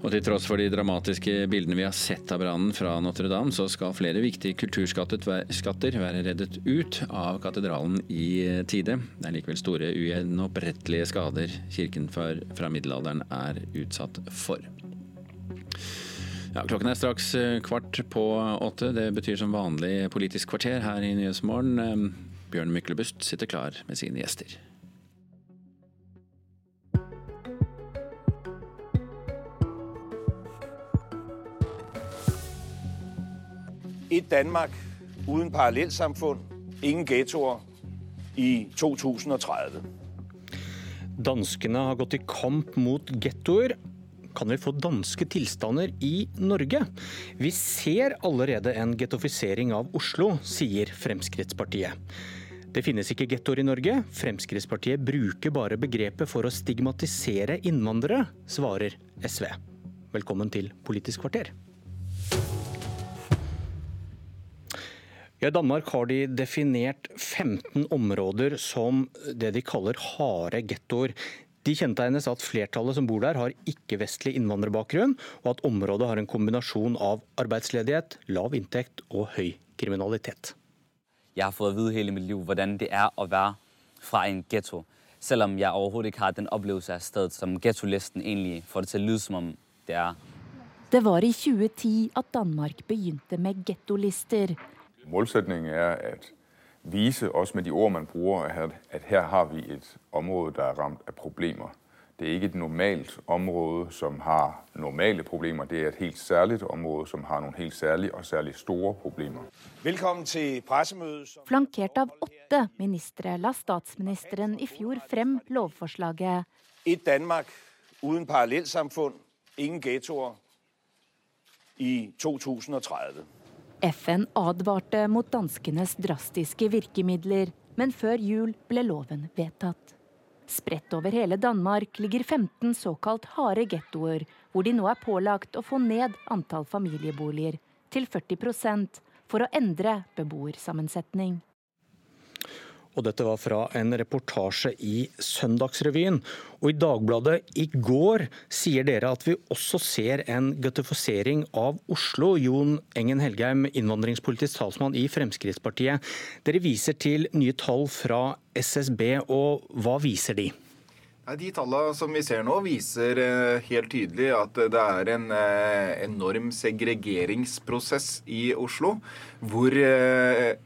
Og til tross for de dramatiske bildene vi har sett av brannen fra Notre-Dame, så skal flere viktige kulturskatter være reddet ut av katedralen i tide. Det er likevel store ugjennopprettelige skader kirken fra middelalderen er utsatt for. Ja, klokken er straks kvart på åtte. Det betyr som vanlig Politisk kvarter her i Nyhetsmorgen. Bjørn Myklebust sitter klar med sine gjester. Et Danmark uten parallellsamfunn, ingen gettoer i 2030. Danskene har gått i kamp mot gettoer. Kan vi få danske tilstander i Norge? Vi ser allerede en gettofisering av Oslo, sier Fremskrittspartiet. Det finnes ikke gettoer i Norge. Fremskrittspartiet bruker bare begrepet for å stigmatisere innvandrere, svarer SV. Velkommen til Politisk kvarter. I Danmark har de definert 15 områder som det de kaller harde gettoer. De kjennetegnes at flertallet som bor der har ikke-vestlig innvandrerbakgrunn, og at området har en kombinasjon av arbeidsledighet, lav inntekt og høy kriminalitet. Jeg har fått å vite hele mitt liv hvordan det er å være fra en ghetto. Selv om jeg overhodet ikke har den opplevelse av stedet som gettolisten egentlig får det til å lyde som om det er. Det var i 2010 at Danmark begynte med gettolister. Målsetningen er å vise også med de ord man bruker, at her har vi et område der er ramt av problemer. Det er ikke et normalt område som har normale problemer. Det er et helt særlig område som har noen helt særlige og særlig store problemer. Velkommen til pressemøtet. Flankert av åtte ministre la statsministeren i fjor frem lovforslaget. Et Danmark uten parallellsamfunn, ingen gettoer i 2030. FN advarte mot danskenes drastiske virkemidler, men før jul ble loven vedtatt. Spredt over hele Danmark ligger 15 såkalt harde gettoer, hvor de nå er pålagt å få ned antall familieboliger til 40% for å endre beboersammensetning. Og dette var fra en reportasje i Søndagsrevyen. Og i Dagbladet i går sier dere at vi også ser en guttifisering av Oslo. Jon Engen Helgheim, innvandringspolitisk talsmann i Fremskrittspartiet. Dere viser til nye tall fra SSB, og hva viser de? De tallene som vi ser nå, viser eh, helt tydelig at det er en eh, enorm segregeringsprosess i Oslo, hvor eh,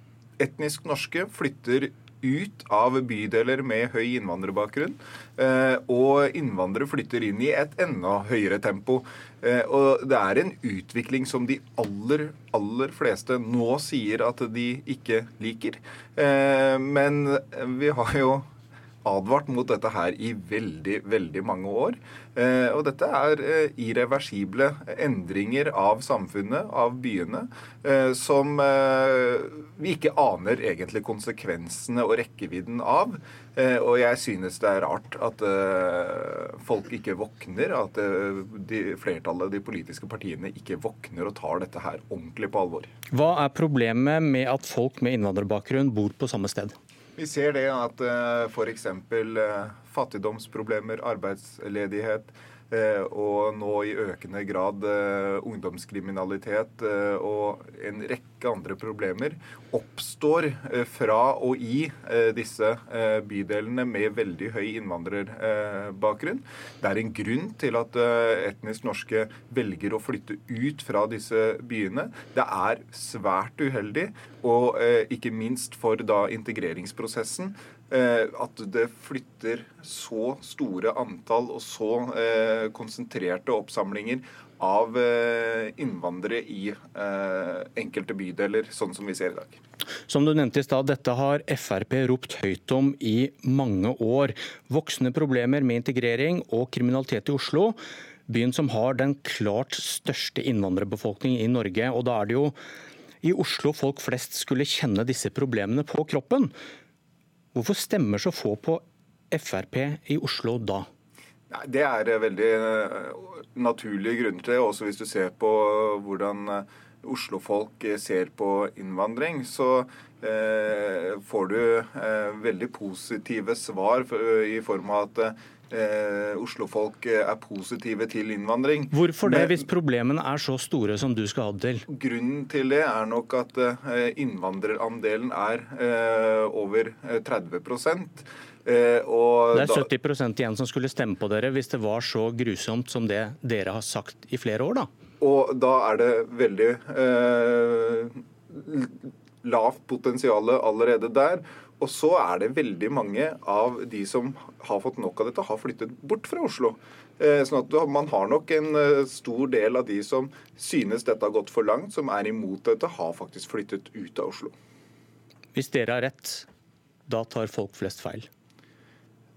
etnisk norske flytter ut av bydeler med høy innvandrerbakgrunn. Og innvandrere flytter inn i et enda høyere tempo. Og det er en utvikling som de aller, aller fleste nå sier at de ikke liker. Men vi har jo advart mot dette her i veldig, veldig mange år. Eh, og dette er eh, irreversible endringer av samfunnet, av byene, eh, som vi ikke aner egentlig konsekvensene og rekkevidden av. Og jeg synes det er rart at folk ikke våkner, at de, flertallet av de politiske partiene ikke våkner og tar dette her ordentlig på alvor. Hva er problemet med at folk med innvandrerbakgrunn bor på samme sted? Vi ser det at uh, f.eks. Uh, fattigdomsproblemer, arbeidsledighet, Eh, og nå i økende grad eh, ungdomskriminalitet eh, og en rekke andre problemer oppstår fra og i disse bydelene med veldig høy innvandrerbakgrunn. Det er en grunn til at etnisk norske velger å flytte ut fra disse byene. Det er svært uheldig, og ikke minst for da integreringsprosessen Eh, at det flytter så store antall og så eh, konsentrerte oppsamlinger av eh, innvandrere i enkelte bydeler, sånn som vi ser i dag. Som du nevnte i stad, dette har Frp ropt høyt om i mange år. Voksende problemer med integrering og kriminalitet i Oslo. Byen som har den klart største innvandrerbefolkningen i Norge. Og da er det jo i Oslo folk flest skulle kjenne disse problemene på kroppen. Hvorfor stemmer så få på Frp i Oslo da? Det er veldig eh, naturlige grunner til det. Også hvis du ser på hvordan eh, Oslo-folk ser på innvandring, så eh, får du eh, veldig positive svar i form av at eh, Oslo-folk er positive til innvandring. Hvorfor det, Men, hvis problemene er så store som du skal ha det til? Grunnen til det er nok at eh, innvandrerandelen er eh, over 30 Eh, det er 70% igjen som skulle stemme på dere hvis det var så grusomt som det dere har sagt i flere år, da? Og da er det veldig eh, lavt potensial allerede der. Og så er det veldig mange av de som har fått nok av dette, har flyttet bort fra Oslo. Eh, sånn at Man har nok en eh, stor del av de som synes dette har gått for langt, som er imot dette, har faktisk flyttet ut av Oslo. Hvis dere har rett, da tar folk flest feil?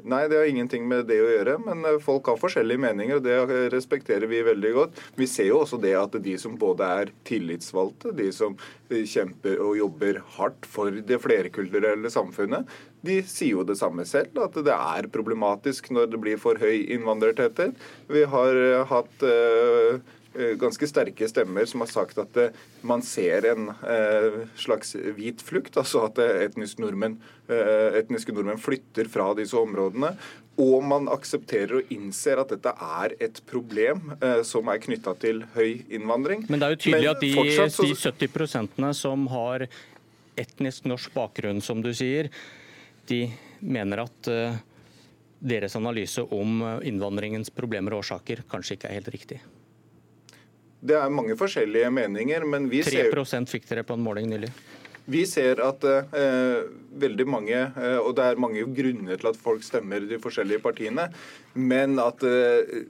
Nei, det har ingenting med det å gjøre. Men eh, folk har forskjellige meninger, og det respekterer vi veldig godt. Vi ser jo også det at de som både er tillitsvalgte, de som eh, kjemper og jobber hardt for det flerkulturelle samfunnet, de sier jo det samme selv, at det er problematisk når det blir for høy innvandrertetthet. Vi har eh, hatt Eh, ganske sterke stemmer som har sagt at eh, man ser en eh, slags hvit flukt. Altså at etniske nordmenn, etniske nordmenn flytter fra disse områdene. Og man aksepterer og innser at dette er et problem eh, som er knytta til høy innvandring. Men det er jo tydelig at de, fortsatt, så... de 70% som har etnisk norsk bakgrunn, som du sier, de mener at eh, deres analyse om innvandringens problemer og årsaker kanskje ikke er helt riktig. Det er mange forskjellige meninger, men vi 3 ser fikk dere på en måling nylig. Vi ser at eh, veldig mange, eh, og det er mange grunner til at folk stemmer de forskjellige partiene, men at eh,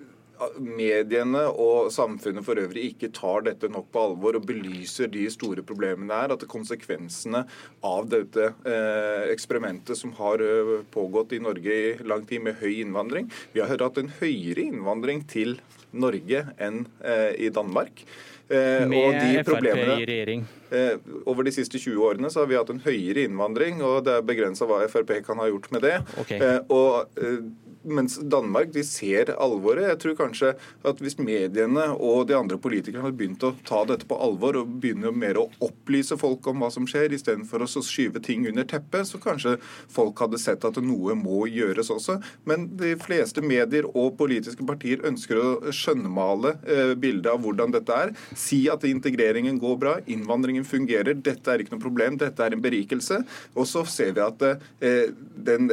mediene og samfunnet for øvrig ikke tar dette nok på alvor og belyser de store problemene det er, at konsekvensene av dette eh, eksperimentet som har eh, pågått i Norge i lang tid med høy innvandring Vi har hatt en høyere innvandring til Norge enn eh, i Danmark. Eh, Med Frp i regjering? Eh, over de siste 20 årene så har vi hatt en høyere innvandring, og det er begrensa hva Frp kan ha gjort med det. Okay. Og mens Danmark de ser alvoret. Jeg tror kanskje at hvis mediene og de andre politikerne hadde begynt å ta dette på alvor og begynne mer å opplyse folk om hva som skjer, istedenfor å skyve ting under teppet, så kanskje folk hadde sett at noe må gjøres også. Men de fleste medier og politiske partier ønsker å skjønnmale eh, bildet av hvordan dette er. Si at integreringen går bra, innvandringen fungerer, dette er ikke noe problem, dette er en berikelse. Og så ser vi at eh, den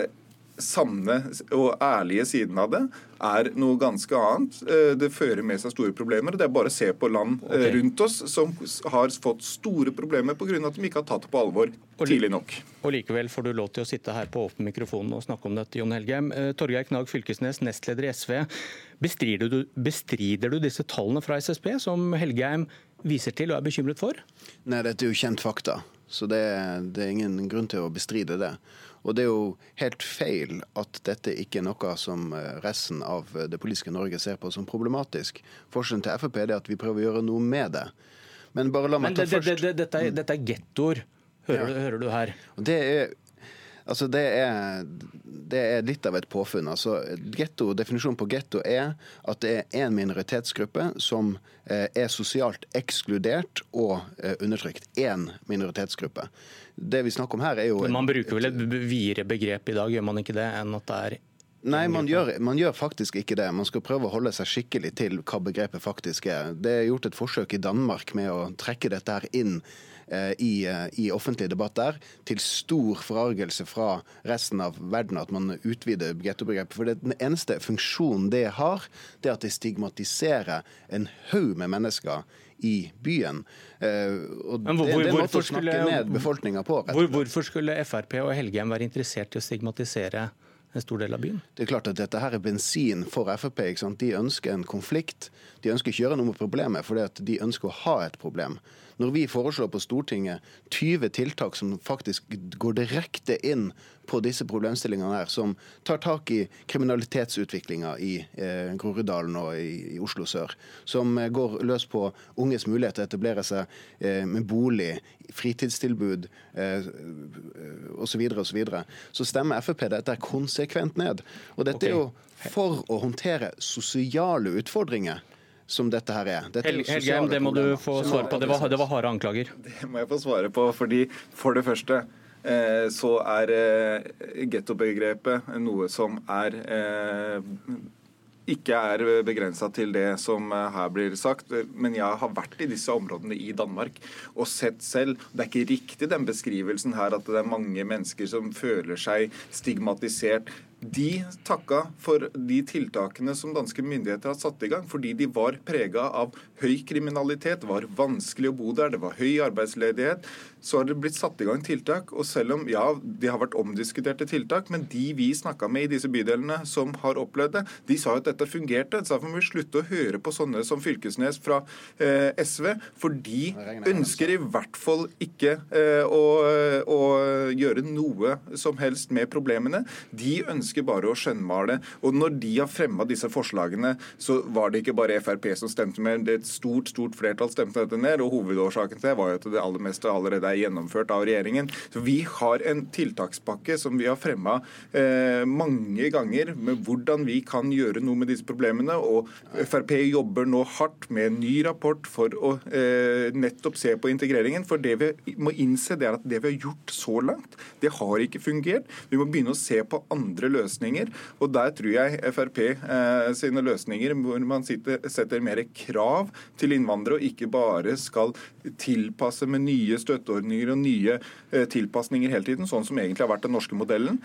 sanne og ærlige siden av det er noe ganske annet. Eh, det fører med seg store problemer. Det er bare å se på land eh, okay. rundt oss som har fått store problemer pga. at de ikke har tatt det på alvor tidlig nok. Og Likevel får du lov til å sitte her på åpen mikrofon og snakke om dette, Jon Helgheim. Eh, Torgeir Knag Fylkesnes, nestleder i SV. Bestrider du, bestrider du disse tallene fra SSB som Helgheim viser til og er bekymret for? Nei, dette er jo kjent fakta. Så det, det er ingen grunn til å bestride det. Og det er jo helt feil at dette ikke er noe som eh, resten av det politiske Norge ser på som problematisk. Forskjellen til Frp er at vi prøver å gjøre noe med det. Men bare la meg ta det, det, det, dette, er, dette er gettoer, hører, ja. hører, du her. Det er Altså det er, det er, litt av et påfunn. Altså, ghetto, Definisjonen på getto er at det er én minoritetsgruppe som eh, er sosialt ekskludert og eh, undertrykt. Én minoritetsgruppe. Det vi snakker om her er jo... Men man bruker vel et videre begrep i dag, gjør man ikke det, enn at det er Nei, man gjør, man gjør, faktisk ikke det. Man skal prøve å holde seg skikkelig til hva begrepet faktisk er. Det er gjort et forsøk i Danmark med å trekke dette her inn i, eh, i, offentlig debatt der, til stor forargelse fra resten av verden at man utvider gettobegrepet. For det, den eneste funksjonen det har, det er at det stigmatiserer en haug med mennesker i byen. og det, hvor, det, det måtte snakke ned befolkninga på. Hvor, hvorfor skulle Frp og Helgheim være interessert i å stigmatisere en stor del av byen. Det er klart at dette her er bensin for Frp. De ønsker en konflikt. De ønsker ikke å gjøre noe med problemet, for de ønsker å ha et problem. Når vi foreslår på Stortinget 20 tiltak som faktisk går direkte inn på disse problemstillingene her, som tar tak i kriminalitetsutviklinga i eh, Groruddalen og i, i, Oslo sør, som eh, går løs på unges mulighet til å etablere seg eh, med bolig, fritidstilbud eh, osv., så, videre, så, så stemmer Frp dette konsekvent ned. Og dette okay. er jo for å håndtere sosiale utfordringer som dette her er. Dette er Helgheim, det må du få svare på. Det var, det var harde anklager. Det må jeg få svare på, fordi for det første eh, så er eh, gettobegrepet noe som er eh, ikke er begrensa til det som her blir sagt. Men jeg har vært i disse områdene i Danmark og sett selv Det er ikke riktig den beskrivelsen her at det er mange mennesker som føler seg stigmatisert. De takka for de tiltakene som danske myndigheter har satt i gang, fordi de var prega av høy kriminalitet, det var vanskelig å bo der, det var høy arbeidsledighet. Så har det blitt satt i gang tiltak. Og selv om ja, de har vært omdiskuterte tiltak, men de vi snakka med i disse bydelene som har opplevd det, de sa at dette fungerte. Så derfor må vi slutte å høre på sånne som Fylkesnes fra eh, SV, for de ønsker i hvert fall ikke eh, å, å gjøre noe som helst med problemene. De ønsker ønsker bare å skjønnmale. Og når de har fremma disse forslagene, så var det ikke bare Frp som stemte med, det et stort stort flertall stemte dette ned. og Hovedårsaken til det var jo at det aller meste allerede er gjennomført av regjeringen. Så Vi har en tiltakspakke som vi har fremma eh, mange ganger med hvordan vi kan gjøre noe med disse problemene. og Frp jobber nå hardt med en ny rapport for å eh, nettopp se på integreringen. For det vi må innse, det er at det vi har gjort så langt, det har ikke fungert. Vi må begynne å se på andre løsninger løsninger. Og der tror jeg Frp eh, sine løsninger, hvor man sitter, setter mer krav til innvandrere, og ikke bare skal tilpasse med nye støtteordninger og nye eh, tilpasninger hele tiden, sånn som egentlig har vært den norske modellen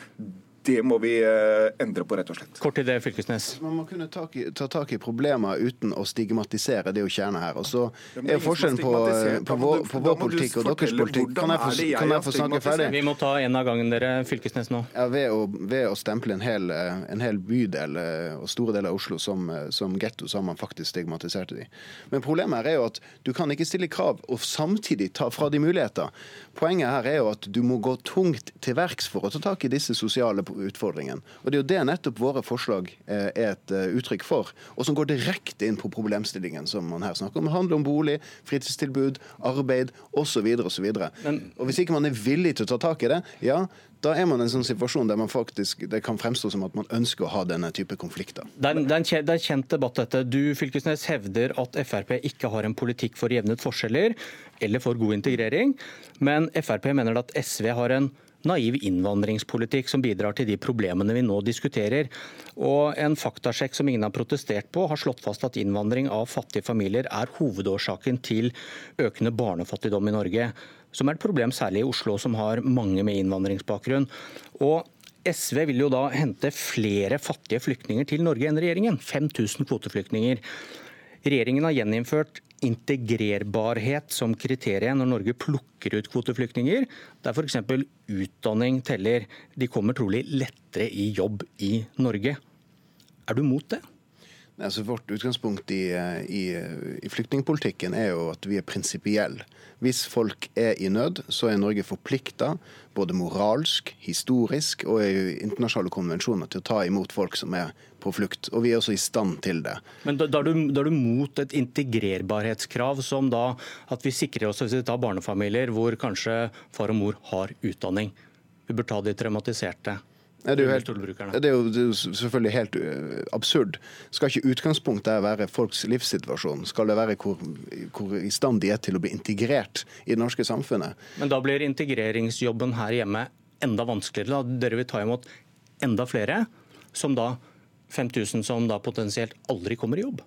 det må vi eh, endre på, rett og slett. Kort idé, Fylkesnes. Man må kunne ta, ta tak i problemer uten å stigmatisere. Det er jo kjernen her. Og så er forskjellen på, på, vår, på vår politikk og deres politikk Kan jeg få, kan jeg få snakke ferdig? Vi må ta en av gangen, dere. Fylkesnes nå. Ja, ved, å, ved å stemple en hel, en hel, bydel eh, og store deler av Oslo som, eh, som getto, så har man faktisk stigmatisert de. Men problemet her er jo at du kan ikke stille krav og samtidig ta fra de muligheter. Poenget her er jo at du må gå tungt til verks for å ta tak i disse sosiale utfordringen. Og Det er jo det nettopp våre forslag eh, er et eh, uttrykk for, og som går direkte inn på problemstillingen som man her snakker om. Det handler om bolig, fritidstilbud, arbeid osv. osv. Hvis ikke man er villig til å ta tak i det, ja, da er man i en sånn situasjon der man faktisk, det kan fremstå som at man ønsker å ha denne type konflikter. Det er, det er en kjent debatt dette. Du Fylkesnes, hevder at Frp ikke har en politikk for jevnet forskjeller eller for god integrering, men Frp mener at SV har en naiv innvandringspolitikk som bidrar til de problemene vi nå diskuterer. Og En faktasjekk som ingen har protestert på, har slått fast at innvandring av fattige familier er hovedårsaken til økende barnefattigdom i Norge. Som er et problem særlig i Oslo, som har mange med innvandringsbakgrunn. Og SV vil jo da hente flere fattige flyktninger til Norge enn regjeringen. 5000 kvoteflyktninger. Regjeringen har gjeninnført integrerbarhet som kriterium når Norge plukker ut kvoteflyktninger, der f.eks. utdanning teller. De kommer trolig lettere i jobb i Norge. Er du mot det? Altså, vårt utgangspunkt i, i, i, flyktningpolitikken er jo at vi er prinsipielle. Hvis folk er i nød, så er Norge forplikta, både moralsk, historisk og i internasjonale konvensjoner, til å ta imot folk som er på flukt. Og vi er også i stand til det. Men da, da, er, du, da er, du, mot et integrerbarhetskrav som da at vi sikrer oss hvis vi tar barnefamilier hvor kanskje far og mor har utdanning. Vi bør ta de traumatiserte. Det er, helt, det er, jo, selvfølgelig helt absurd. Skal ikke utgangspunktet være folks livssituasjon? Skal det være hvor, hvor, i stand de er til å bli integrert i det norske samfunnet? Men da blir integreringsjobben her hjemme enda vanskeligere. Da. Dere vil ta imot enda flere, som da 5000 som da potensielt aldri kommer i jobb?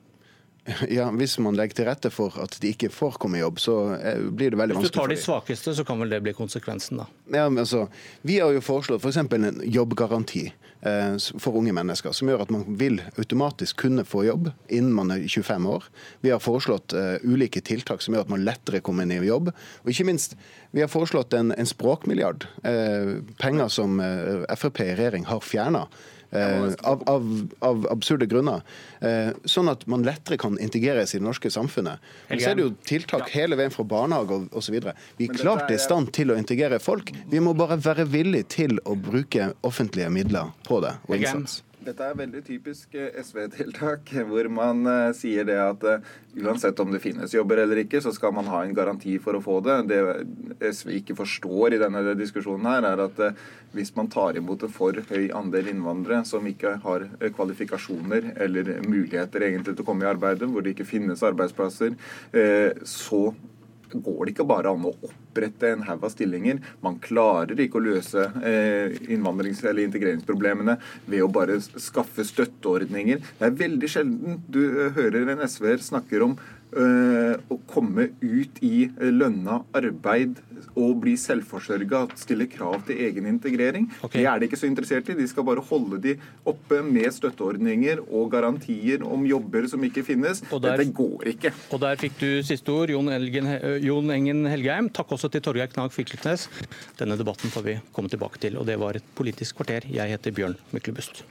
Ja, Hvis man legger til rette for at de ikke får komme i jobb, så eh, blir det veldig vanskelig. Hvis du tar de svakeste, så kan vel det bli konsekvensen, da? Ja, men altså, Vi har jo foreslått f.eks. For en jobbgaranti eh, for unge mennesker, som gjør at man vil automatisk kunne få jobb innen man er 25 år. Vi har foreslått eh, ulike tiltak som gjør at man lettere kommer inn i jobb. Og ikke minst, vi har foreslått en, en språkmilliard. Eh, penger som uh, Frp i regjering har fjerna. Eh, av, av, av, absurde grunner. Eh, sånn at man lettere kan integreres i det norske samfunnet. Men så er det jo tiltak hele veien fra barnehage og osv. Vi er klart i stand til å integrere folk. Vi må bare være villige til å bruke offentlige midler på det og innsats. Dette er veldig typisk eh, SV-tiltak, hvor man uh, sier det at uh, uansett om det finnes jobber eller ikke, så skal man ha en garanti for å få det. Det SV ikke forstår i denne diskusjonen her, er at hvis man tar imot en for høy andel innvandrere som ikke har kvalifikasjoner eller muligheter egentlig til å komme i arbeid, hvor det ikke finnes arbeidsplasser, så går det ikke bare an å opprette en haug av stillinger. Man klarer ikke å løse eh, innvandrings- eller integreringsproblemene ved å bare skaffe støtteordninger. Det er veldig sjelden du eh, hører en SV-er snakker om å komme ut i lønna arbeid og bli selvforsørga, stille krav til egen integrering. Okay. Det er de ikke så interessert i. De skal bare holde de oppe med støtteordninger og garantier om jobber som ikke finnes. Der, Dette går ikke. Og der fikk du siste ord, Jon, Elgen, Jon Engen Helgheim. Takk også til Torgeir Knag Fylkesnes. Denne debatten får vi komme tilbake til, og det var et Politisk kvarter. Jeg heter Bjørn Myklebust.